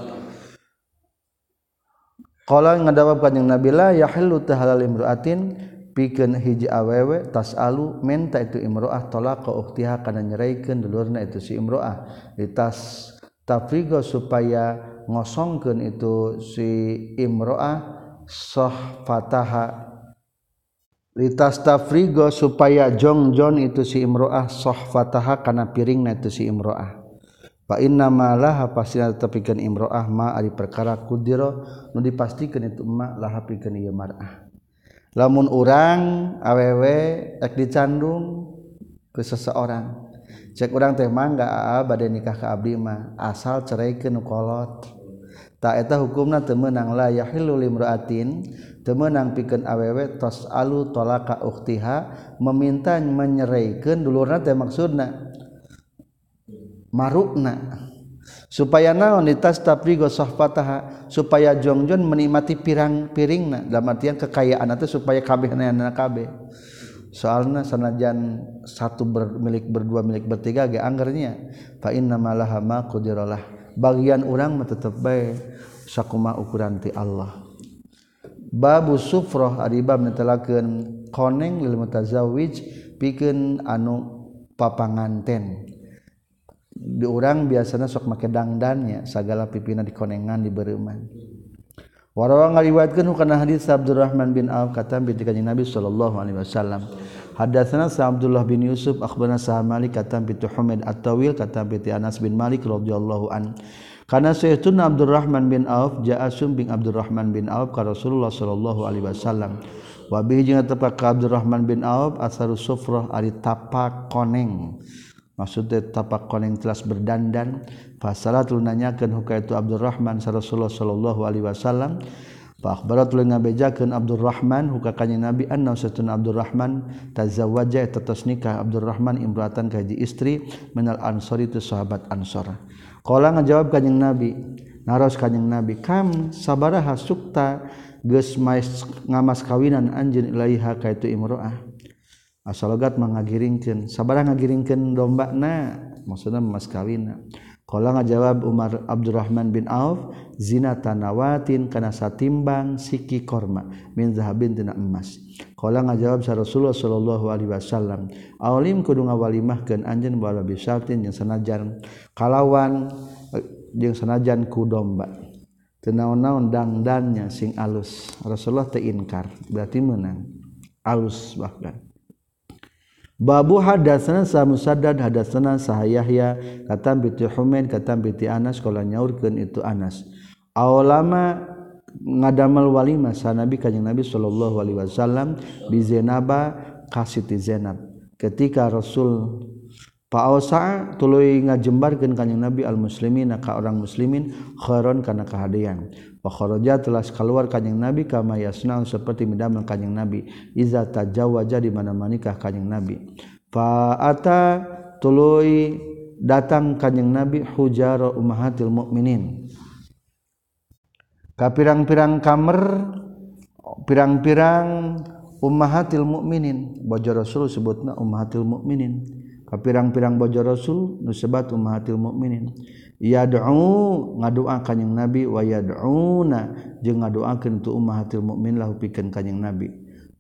Speaker 1: Qala ngadawab kanjing Nabi la yahillu tahalal imra'atin. Pikeun hiji awewe tasalu menta itu imro'ah tolaqa ukhtiha kana nyeraikeun dulurna itu si imro'ah. Litas tafrigo supaya ngosongkeun itu si imro'ah sah fataha litastafrigo supaya jongjon itu si imroah sohfataha kana piring itu si imroah. Fa inna ma laha pastina imroah ma ari perkara kudiro nu dipastikeun itu ma laha pikeun ieu mar'ah. Lamun urang awewe ek dicandung ke seseorang. Cek urang teh mangga aa bade nikah ka abdi mah asal cereikeun kolot. eta hukumna temenang la yahillu limra'atin temenang pikeun awewe tasalu talaka ukhtiha meminta menyereikeun dulurna teh maksudna? Marukna. Supaya naon ditas taprigo sahfataha supaya jongjon menikmati pirang piringna. Dalam artian kekayaan atau supaya kabeh nana kabeh. Soalnya sanajan satu bermilik berdua milik bertiga ge anggernya. Fa inna malaha ma qudirolah bagian orang tetap baik sakuma ukuran ti Allah. Babu sufroh aribab netelakeun koneng lil mutazawij pikeun anu papanganten. Di orang biasanya sok make dangdannya segala pipina dikonengan di bereuman warawa ngariwayatkeun kana hadis Abdurrahman bin Auf kata binti bi Nabi sallallahu alaihi wasallam. Hadatsana Sa Abdullah bin Yusuf akhbarana Sa Malik kata binti Humaid At-Tawil kata binti Anas bin Malik radhiyallahu anhu karena Sayyiduna Abdurrahman bin Auf ja'asum bin Abdurrahman bin Auf ka Rasulullah sallallahu alaihi wasallam. Wa bihi jeung tepak ka Abdurrahman bin Auf asaru sufrah ari tapak koneng. Maksudnya tapak koneng telas berdandan. Fasalatul nanyakeun huka itu Abdurrahman sa Rasulullah sallallahu alaihi wasallam. ngabejakan Abdurrahman hukakanya nabi an Abdurrahman tazawaja tetes nikah Abdurrahman imratan kaji istri menal ansor itu sahabat ansor. Kala ngajawab kanyang nabi naros kanyang nabi kam sabaraha sukta geus ngamas kawinan anjeun ilaiha ka itu imro'ah? Asalogat mangagiringkeun sabaraha ngagiringkeun dombana maksudna mas kawina Kala ngajawab Umar Abdurrahman bin Auf zina tanawatin kana satimbang siki korma min zahabin tina emas. Kala ngajawab sa Rasulullah sallallahu alaihi wasallam, "Aulim kudu ngawalimahkeun anjeun wala bisartin jeung sanajan kalawan jeung sanajan ku domba." Tenaon-naon dangdannya sing alus. Rasulullah teu inkar, berarti menang. Alus bahkan. Babu hadasana sa musaddad hadasana sa Yahya katam biti Humain katam Anas kala nyaurkeun itu Anas. Aulama ngadamel walima sa Nabi kanjing Nabi sallallahu alaihi wasallam bi Zainaba kasiti Zainab. Ketika Rasul Pausa tuluy ngajembarkeun kanjing Nabi al muslimin ka orang muslimin khairon kana kahadean. Fakharaja telah keluar kanjeng Nabi kama yasna seperti midamel kanjeng Nabi iza tajawaja di mana manikah kanjeng Nabi. Fa ata tuluy datang kanjeng Nabi hujara ummahatil mukminin. Ka pirang-pirang kamar pirang-pirang ummahatil mukminin bojo Rasul sebutna ummahatil mukminin pirang-pirang bojo rasul nusebat ummatil mukminin yad'u ngadua kanjing nabi. Wa yad'una jeung ngadoakeun tu ummahatul mukmin lahu pikeun kanjing nabi.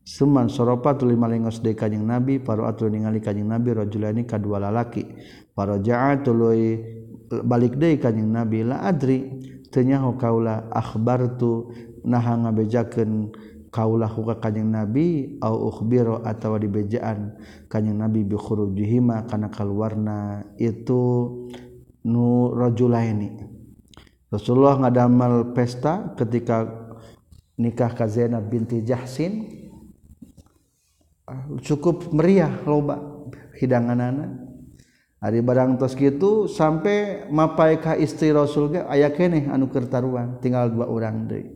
Speaker 1: Seman soropa lima lengos de kanjing nabi paru atul ningali kanjing nabi rajulani kadua lalaki. Paraja'a tuluy balik deui kanjing nabi la adri. Teu kaula akhbartu naha ngabejakeun kaulah ka kanjing nabi au ukhbiro atawa dibejaan kanjing nabi bi khurujihima kana kaluarna. Itu nurojulaini Rasulullah ngadamel pesta ketika nikah ka Zainab binti Jahsin. Ah, cukup meriah loba hidanganana. Hari barang tos gitu sampai mapai ka istri Rasul ge aya keneh anu keur taruhan tinggal dua orang deui.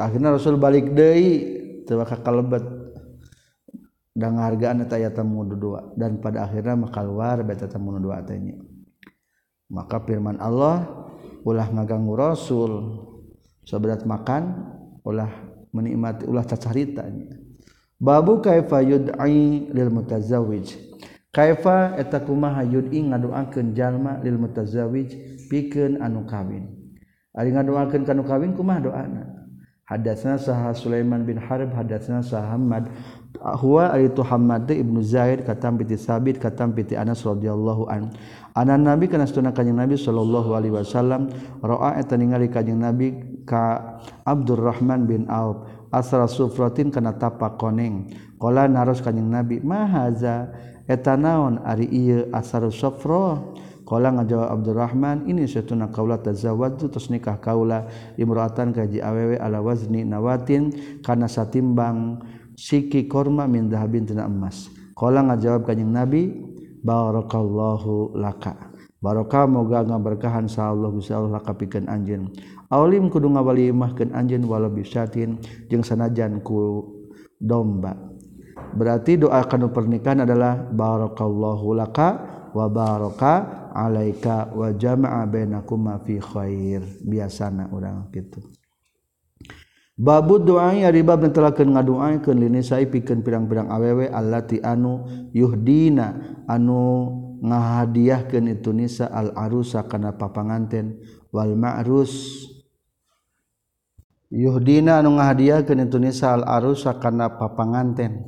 Speaker 1: Akhirnya Rasul balik deui teu kalebet. dan hargaan taya temu dua dan pada akhirnya makalwar beta tamu dua tanya. Maka firman Allah ulah ngaganggu Rasul. Seberat makan ulah menikmati ulah cacaritanya babu kaifa yud'i lil mutazawwij. Kaifa eta kumaha yud'i ngadoakeun jalma lil mutazawwij pikeun anu kawin. Ari ngadoakeun kanu kawin kumaha doana? Hadatsna saha Sulaiman bin Harb hadatsna saha Hamad huwa ari itu Hamad Ibnu Zaid katam piti Sabit katam piti Anas radhiyallahu an. Anan Nabi kana sunna kanjing Nabi sallallahu alaihi wasallam ra'a eta ningali kanjing Nabi ka Abdurrahman bin Auf. Asra sufratin kana tapak koneng. Qala naros kanjing Nabi mahaza eta naon ari ieu asar sufra Qala ngajawab Abdurrahman ini setuna kaula tazawwajtu tos nikah kaula. Imra'atan kaji awewe ala wazni nawatin kana satimbang siki korma min dahabin tina emas. Qala ngajawab kanjing nabi barakallahu laka. Barokah moga ngaberkahan sa Allah Gusti Allah laka pikeun anjeun. Aulim kudu ngawalimahkeun anjeun walau bisatin jeung sanajan ku domba. Berarti doa kanu pernikahan adalah barakallahu laka wa baraka alaika wa jama'a bainakuma fi khair. Biasana orang gitu Babu doa yaribab dan telaken ngadua lini saya pikeun pirang-pirang awewe Allah ti anu yuhdina anu ngahadiahkan itu nisa al arusa kana papanganten wal ma'rus. Yuhdina anu ngahadiahkan itu nisa al arusa kana papanganten.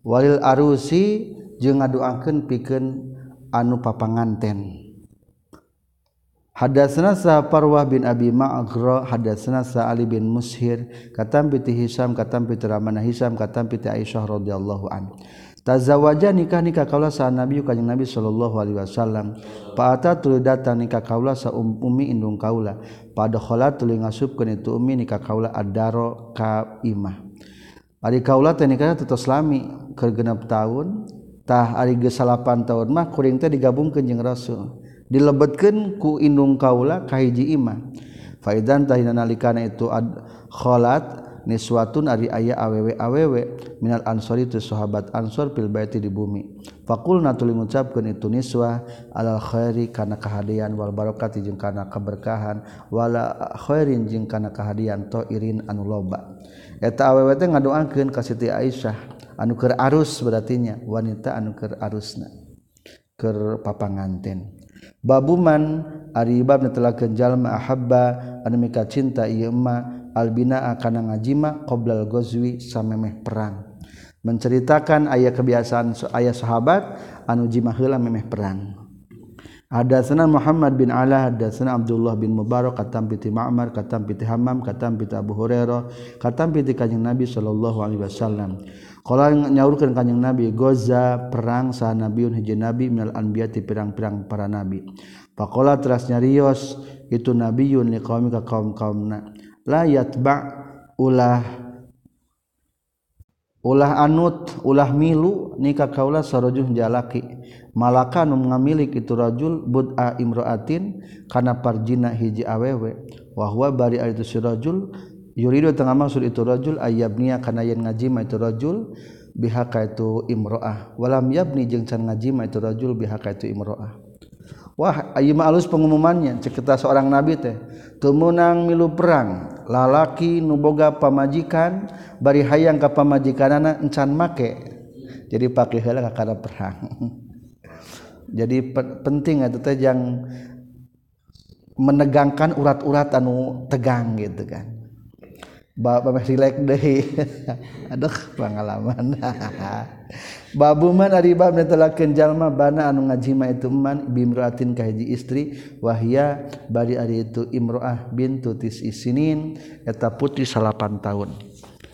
Speaker 1: Walil arusi jeung ngadoakeun pikeun anu papanganten. Hadatsana sa Parwah bin Abi Ma'gra hadatsana sa Ali bin Mushir katam bi Hisam katam bi Ramanah Hisam katam bi Aisyah radhiyallahu an. Tazawaja nikah nikah kaula sa Nabi kanjeng Nabi sallallahu alaihi wasallam. Paata tuluy datang nikah kaula sa um, ummi indung kaula. Pada kholat tuluy ngasupkeun itu ummi nikah kaula adaro ka imah. Ari kaula teh nikahna tetos lami keur 6 tahun tah ari geus 8 tahun mah kuring teh digabungkeun jeung Rasul. dilebetkan ku inung kaula kahiji iman. Faidan tahina nalikana itu ad kholat niswatun ari aya awewe awewe. Minal ansori tu sahabat ansor fil baiti di bumi. Fakulna tuli ngucapkeun itu niswa alal khairi kana kahadian wal barakati jeung kana keberkahan wala khairin jeung kana kehadian to irin anu loba. Eta awewe teh ngadoakeun ka Siti Aisyah anu keur arus berartinya wanita anu keur arusna keur papanganten. babuman aribab telah jalma ahabba anmika cinta Ima albina akan ngajima qoblal gozwi samemeh perang. Menceritakan ayah kebiasaan ayah sahabat anu jimahila memeh perang. Ada Hadatsana Muhammad bin Ala hadatsana Abdullah bin Mubarak katam piti Ma'mar katam piti Hammam katam piti Abu Hurairah katam piti Kanjeng Nabi sallallahu alaihi wasallam. Kala nyaurkeun kanjing Nabi goza perang sa nabiun hiji nabi minal anbiya ti pirang-pirang para nabi. Pakola teras nyarios itu nabiun li qaumi ka kaum-kaumna. La yatba ulah ulah anut ulah milu nikah kaula sarojuh jalaki malaka nu ngamilik itu rajul bud'a imraatin kana parjina hiji awewe wa huwa bari itu si rajul yuridu tengah maksud itu rajul ayabniya kana yen ngajima itu rajul bihaka itu imra'ah walam yabni jeung can ngajima itu rajul bihaka itu imra'ah wah mah alus pengumumannya. Cek seorang nabi teh tumunang milu perang lalaki nuboga pamajikan bari hayang ka pamajikanana encan make. Jadi pakai heula ka perang. Jadi penting itu teh yang menegangkan urat-urat anu tegang gitu kan Bapak rilek deh Aduh pengalaman. Babu man ari bab netelakeun jalma bana anu ngajima itu man bimraatin ka hiji istri wahya bari ari itu imroah bintu tis isinin eta putri salapan tahun.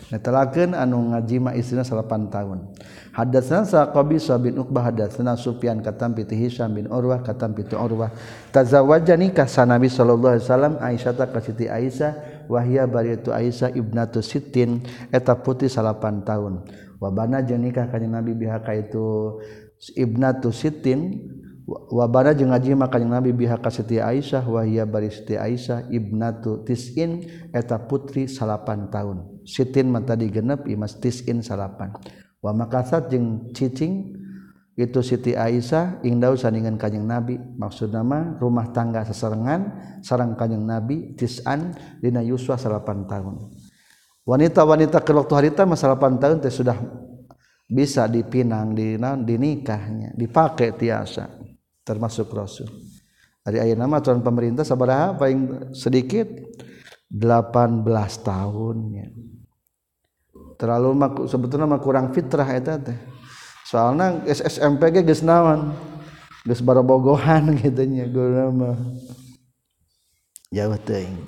Speaker 1: Netelakeun anu ngajima istrina salapan tahun. Hadatsana Saqabis bin Uqbah hadatsana Sufyan katam piti Hisam bin Urwah katam piti Urwah. Tazawwaja nikah sanabi sallallahu alaihi wasallam Aisyah ka Siti Aisyah wahia bari itu Aisyah ibnatu Sittin eta putih salapan tahun. Wabana jeung nikah kanjing Nabi bihaka itu ibnatu Sittin wabana jeung ngaji maka kanjing Nabi bihaka Siti Aisyah wahia bari Siti Aisyah ibnatu Tisin eta putri salapan tahun. Mah tadi genep imas Tisin salapan. Wa makasat jeung cicing itu Siti Aisyah Indah sandingan kanyeg nabi. Maksud nama rumah tangga seserengan sarang kanyeg nabi tisan Dina Yuswa 8 tahun. Wanita-wanita ke waktu harita masa 8 tahun teh sudah bisa dipinang di dinikahnya dipakai tiasa termasuk Rasul. Dari ayat nama Tuhan pemerintah sabar paling sedikit 18 tahunnya terlalu sebetulnya kurang fitrah eta teh soalnya SSMP ge geus naon? Geus barabogohan gitu nya guna mah. Jauh teuing.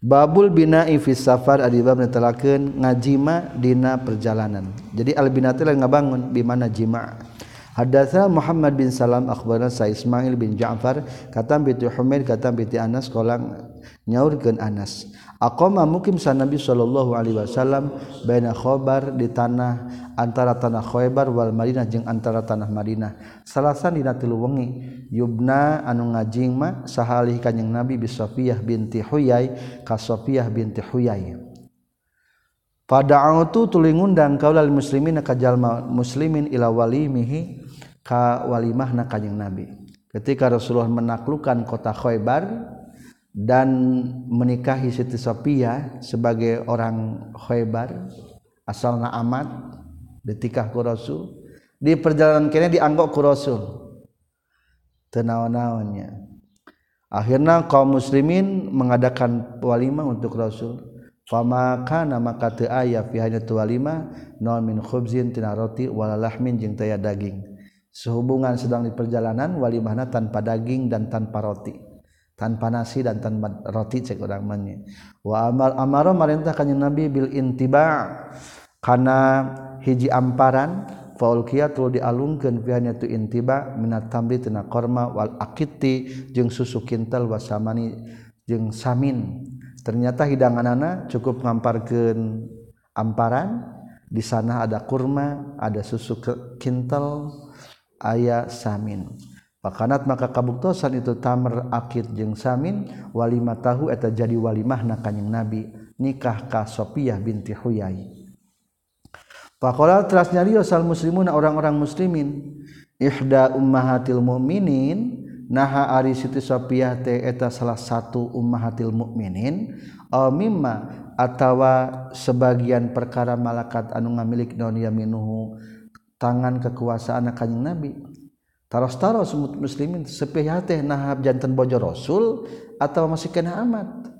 Speaker 1: Babul bina'i fi safar adi bab netelakeun ngajima dina perjalanan. Jadi al binati lain ngabangun bi mana jima. Hadatsana Muhammad bin Salam akhbarana Sa Ismail bin Ja'far katam bi Humaid katam bi Anas qolang nyaurkeun Anas. Aqama mukim sa Nabi sallallahu alaihi wasallam baina Khobar di tanah antara tanah Khobar wal Madinah jeung antara tanah Madinah. Salasan dina tilu wengi yubna anu ngajing mah sahalih kanjing Nabi bi Safiyah binti Huyai ka Safiyah binti Huyai. Pada'autu tuli ngundang kaulal muslimin ka jalma muslimin ila walimihi ka walimahna kanjing Nabi. Ketika Rasulullah menaklukkan kota Khaybar, dan menikahi Siti Sophia sebagai orang Khaybar asalna amat ditikah ku Rasul di perjalanan kene dianggap ku Rasul tenawan-nawannya akhirnya kaum muslimin mengadakan walimah untuk Rasul. Fama kana maka teu aya fi tu walimah naon min khubzin tina roti wala lahmin jeung taya daging. Sehubungan sedang di perjalanan walimahna tanpa daging dan tanpa roti tanpa nasi dan tanpa roti cek orang manya wa amar amaro marintah kanjeng nabi bil intiba kana hiji amparan faul kiatul dialungkeun pihanya tu intiba minat tamri tina korma wal akiti jeung susu kintal wasamani jeung samin. Ternyata hidanganana cukup ngamparkeun amparan. Di sana ada kurma ada susu kintal ayah samin. pakanat maka kabuktosan itu tamer akid jeung samin walima tahu eta jadi walimah na kanjing nabi nikah ka Sofiyah binti Huyai. Pakola teras nyarios sal muslimun orang-orang muslimin ihda ummahatil mu'minin naha ari Siti Sofiyah teh eta salah satu ummahatil mu'minin aw mimma atawa sebagian perkara malakat anu ngamilik non yaminuhu tangan kekuasaan kanjing nabi. taros-taros muslimin sepihate teh nahab jantan bojo rasul atau masih kena amat?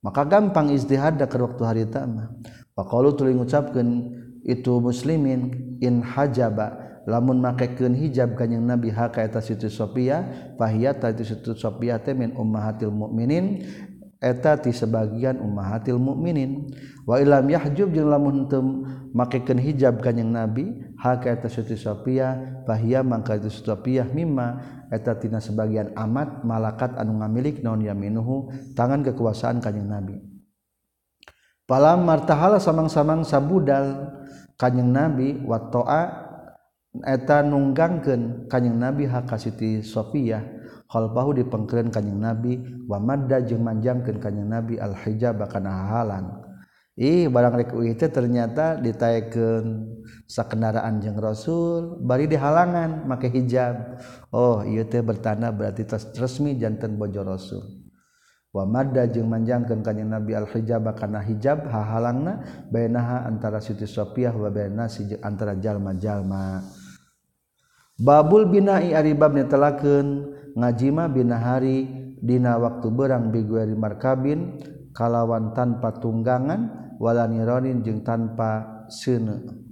Speaker 1: Maka gampang izdihad ke waktu hari tama pakalu tuluy ngucapkeun itu muslimin in hajaba. Lamun makekeun hijab kanjing nabi ha ka eta situ Sophia fahiyata itu situ Sophia teh min ummahatil mukminin etati sebagian ummahatil mukminin wa ilam yahjub jeung lamun teu makekeun hijab kanjing nabi haka eta suti sopia bahia mangka itu sopia mimma. Eta tina sebagian amat malakat anu ngamilik naon yaminuhu tangan kekuasaan kanjing nabi. Palam martahala samang-samang sabudal kanjing nabi wa ta'a eta nunggangkeun kanjing nabi haka siti sopia khalfahu dipengkeun ka nabi wa madda jeung manjangkeun ka nabi al hijab kana halang ih barang rek itu ternyata ditaekeun sakendaraan jeung rasul bari di halangan make hijab. Oh ieu teh bertanda berarti tos resmi janten bojo rasul. Wa madda jeung manjangkeun kanjing nabi al hijab kana hijab hahalangna bainaha antara Siti Sofiah wa baina antara jalma-jalma. Babul binai ari bab netelakeun ngajima binahari dina waktu berang bigueri markabin kalawan tanpa tunggangan wala nironin jeung tanpa seuneu.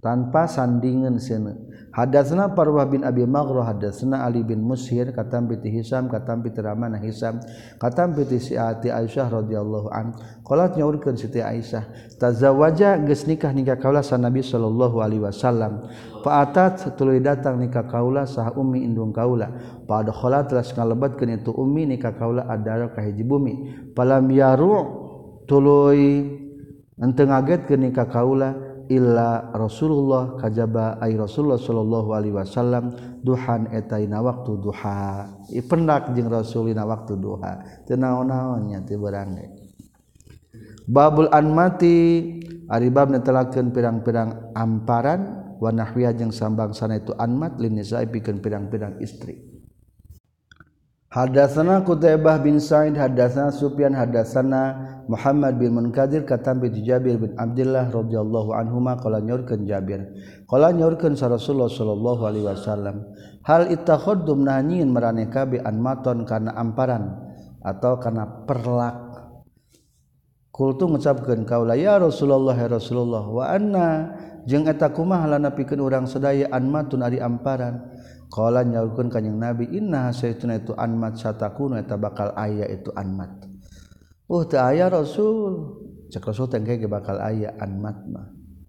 Speaker 1: tanpa sandingan sana Hadasna Parwah bin Abi Maghrah hadasna Ali bin Musyir katam bi Hisam katam bi Ramanah Hisam katam bi Siati Aisyah radhiyallahu an. Qalat nyaurkeun Siti Aisyah tazawaja geus nikah nikah kaula sa Nabi sallallahu alaihi wasallam. Fa atat tuluy datang nikah kaula sah ummi indung kaula. Pada khala telah ngalebetkeun itu ummi nikah kaula adara ka hiji bumi. Palam yaru tuluy henteu ngagetkeun nikah kaula. illa Rasulullah kajaba ay Rasulullah sallallahu alaihi wasallam duhan etaina waktu duha. Pendak jeung Rasulina waktu duha. Teu naon-naonnya teu babul anmati ari bab netelakeun pirang-pirang amparan wa nahwiyah jeung sambang sana itu anmat lin pikeun pirang-pirang istri. Hadatsana Qutaibah bin Sa'id hadatsana Sufyan hadatsana Muhammad bin Munkadir katam bi Jabir bin Abdullah radhiyallahu anhuma qala nyorkeun Jabir. Qala nyorkeun sa Rasulullah sallallahu alaihi wasallam hal ittakhadum nanyin maraneh kabe an maton kana amparan atau kana perlak? Kultu ngucapkeun kaula ya Rasulullah ya Rasulullah wa anna jeung eta kumaha lana pikeun urang sadaya an matun ari amparan? Kala nyaurkeun ka jeung Nabi inna syaituna itu anmat satakunu eta bakal aya itu anmat. Uh teu aya Rasul. Cek Rasul teh ge bakal aya anmat mah.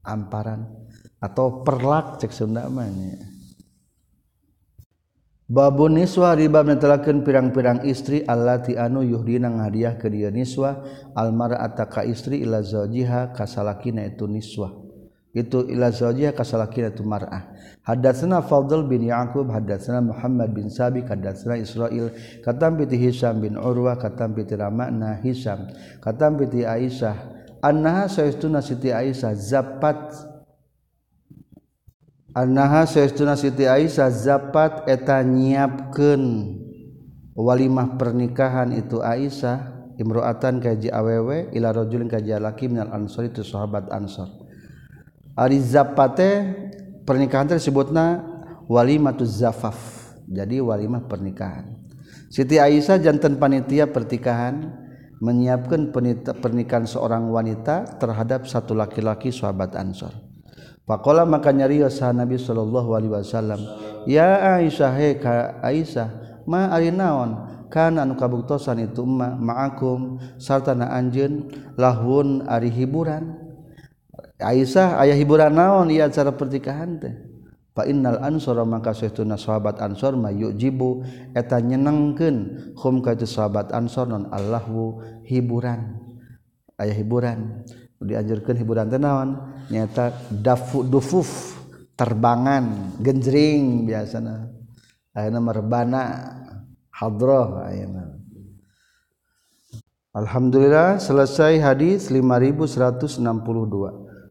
Speaker 1: Amparan atau perlak cek Sunda mah nya. Babun niswa riba menetelakeun pirang-pirang istri allati anu yuhdina ngahadiah ka dieu niswa almar'ata ka istri ila zaujiha ka salakina itu niswa. Itu ila zawjiha kasalakina itu mar'ah. Hadatsana Fadl bin Yaqub hadatsana Muhammad bin Sabi hadatsana Israil. Katam bi Hisam bin Urwah katam bi Ramana Hisam katam bi Aisyah. Annaha sayastuna Siti Aisyah zapat. Annaha sayastuna Siti Aisyah zapat eta nyiapkeun walimah pernikahan itu Aisyah imro'atan kaji awewe ila rajulin kaji laki minal ansor itu sahabat ansor ari zapate pernikahan tersebutna walimatu zafaf jadi walimah pernikahan Siti Aisyah jantan panitia pertikahan menyiapkan pernikahan seorang wanita terhadap satu laki-laki sahabat Ansor. Pakola maka nyarios Nabi sallallahu alaihi wasallam, "Ya Aisyah he ka Aisyah, ma ari naon kana anu kabuktosan itu ma ma'akum sartana anjeun lahun ari hiburan?" Aisyah ayah hiburan naon ya acara pernikahan teh. Fa innal ansor maka sahtuna sahabat ansor ma yujibu eta nyenengkeun hum ka sahabat ansor non allahu hiburan. Ayah hiburan. Dianjurkeun hiburan teh naon? Nyata dafu dufuf terbangan genjring biasana. Ayeuna merbana hadroh ayeuna. Alhamdulillah selesai hadis 5162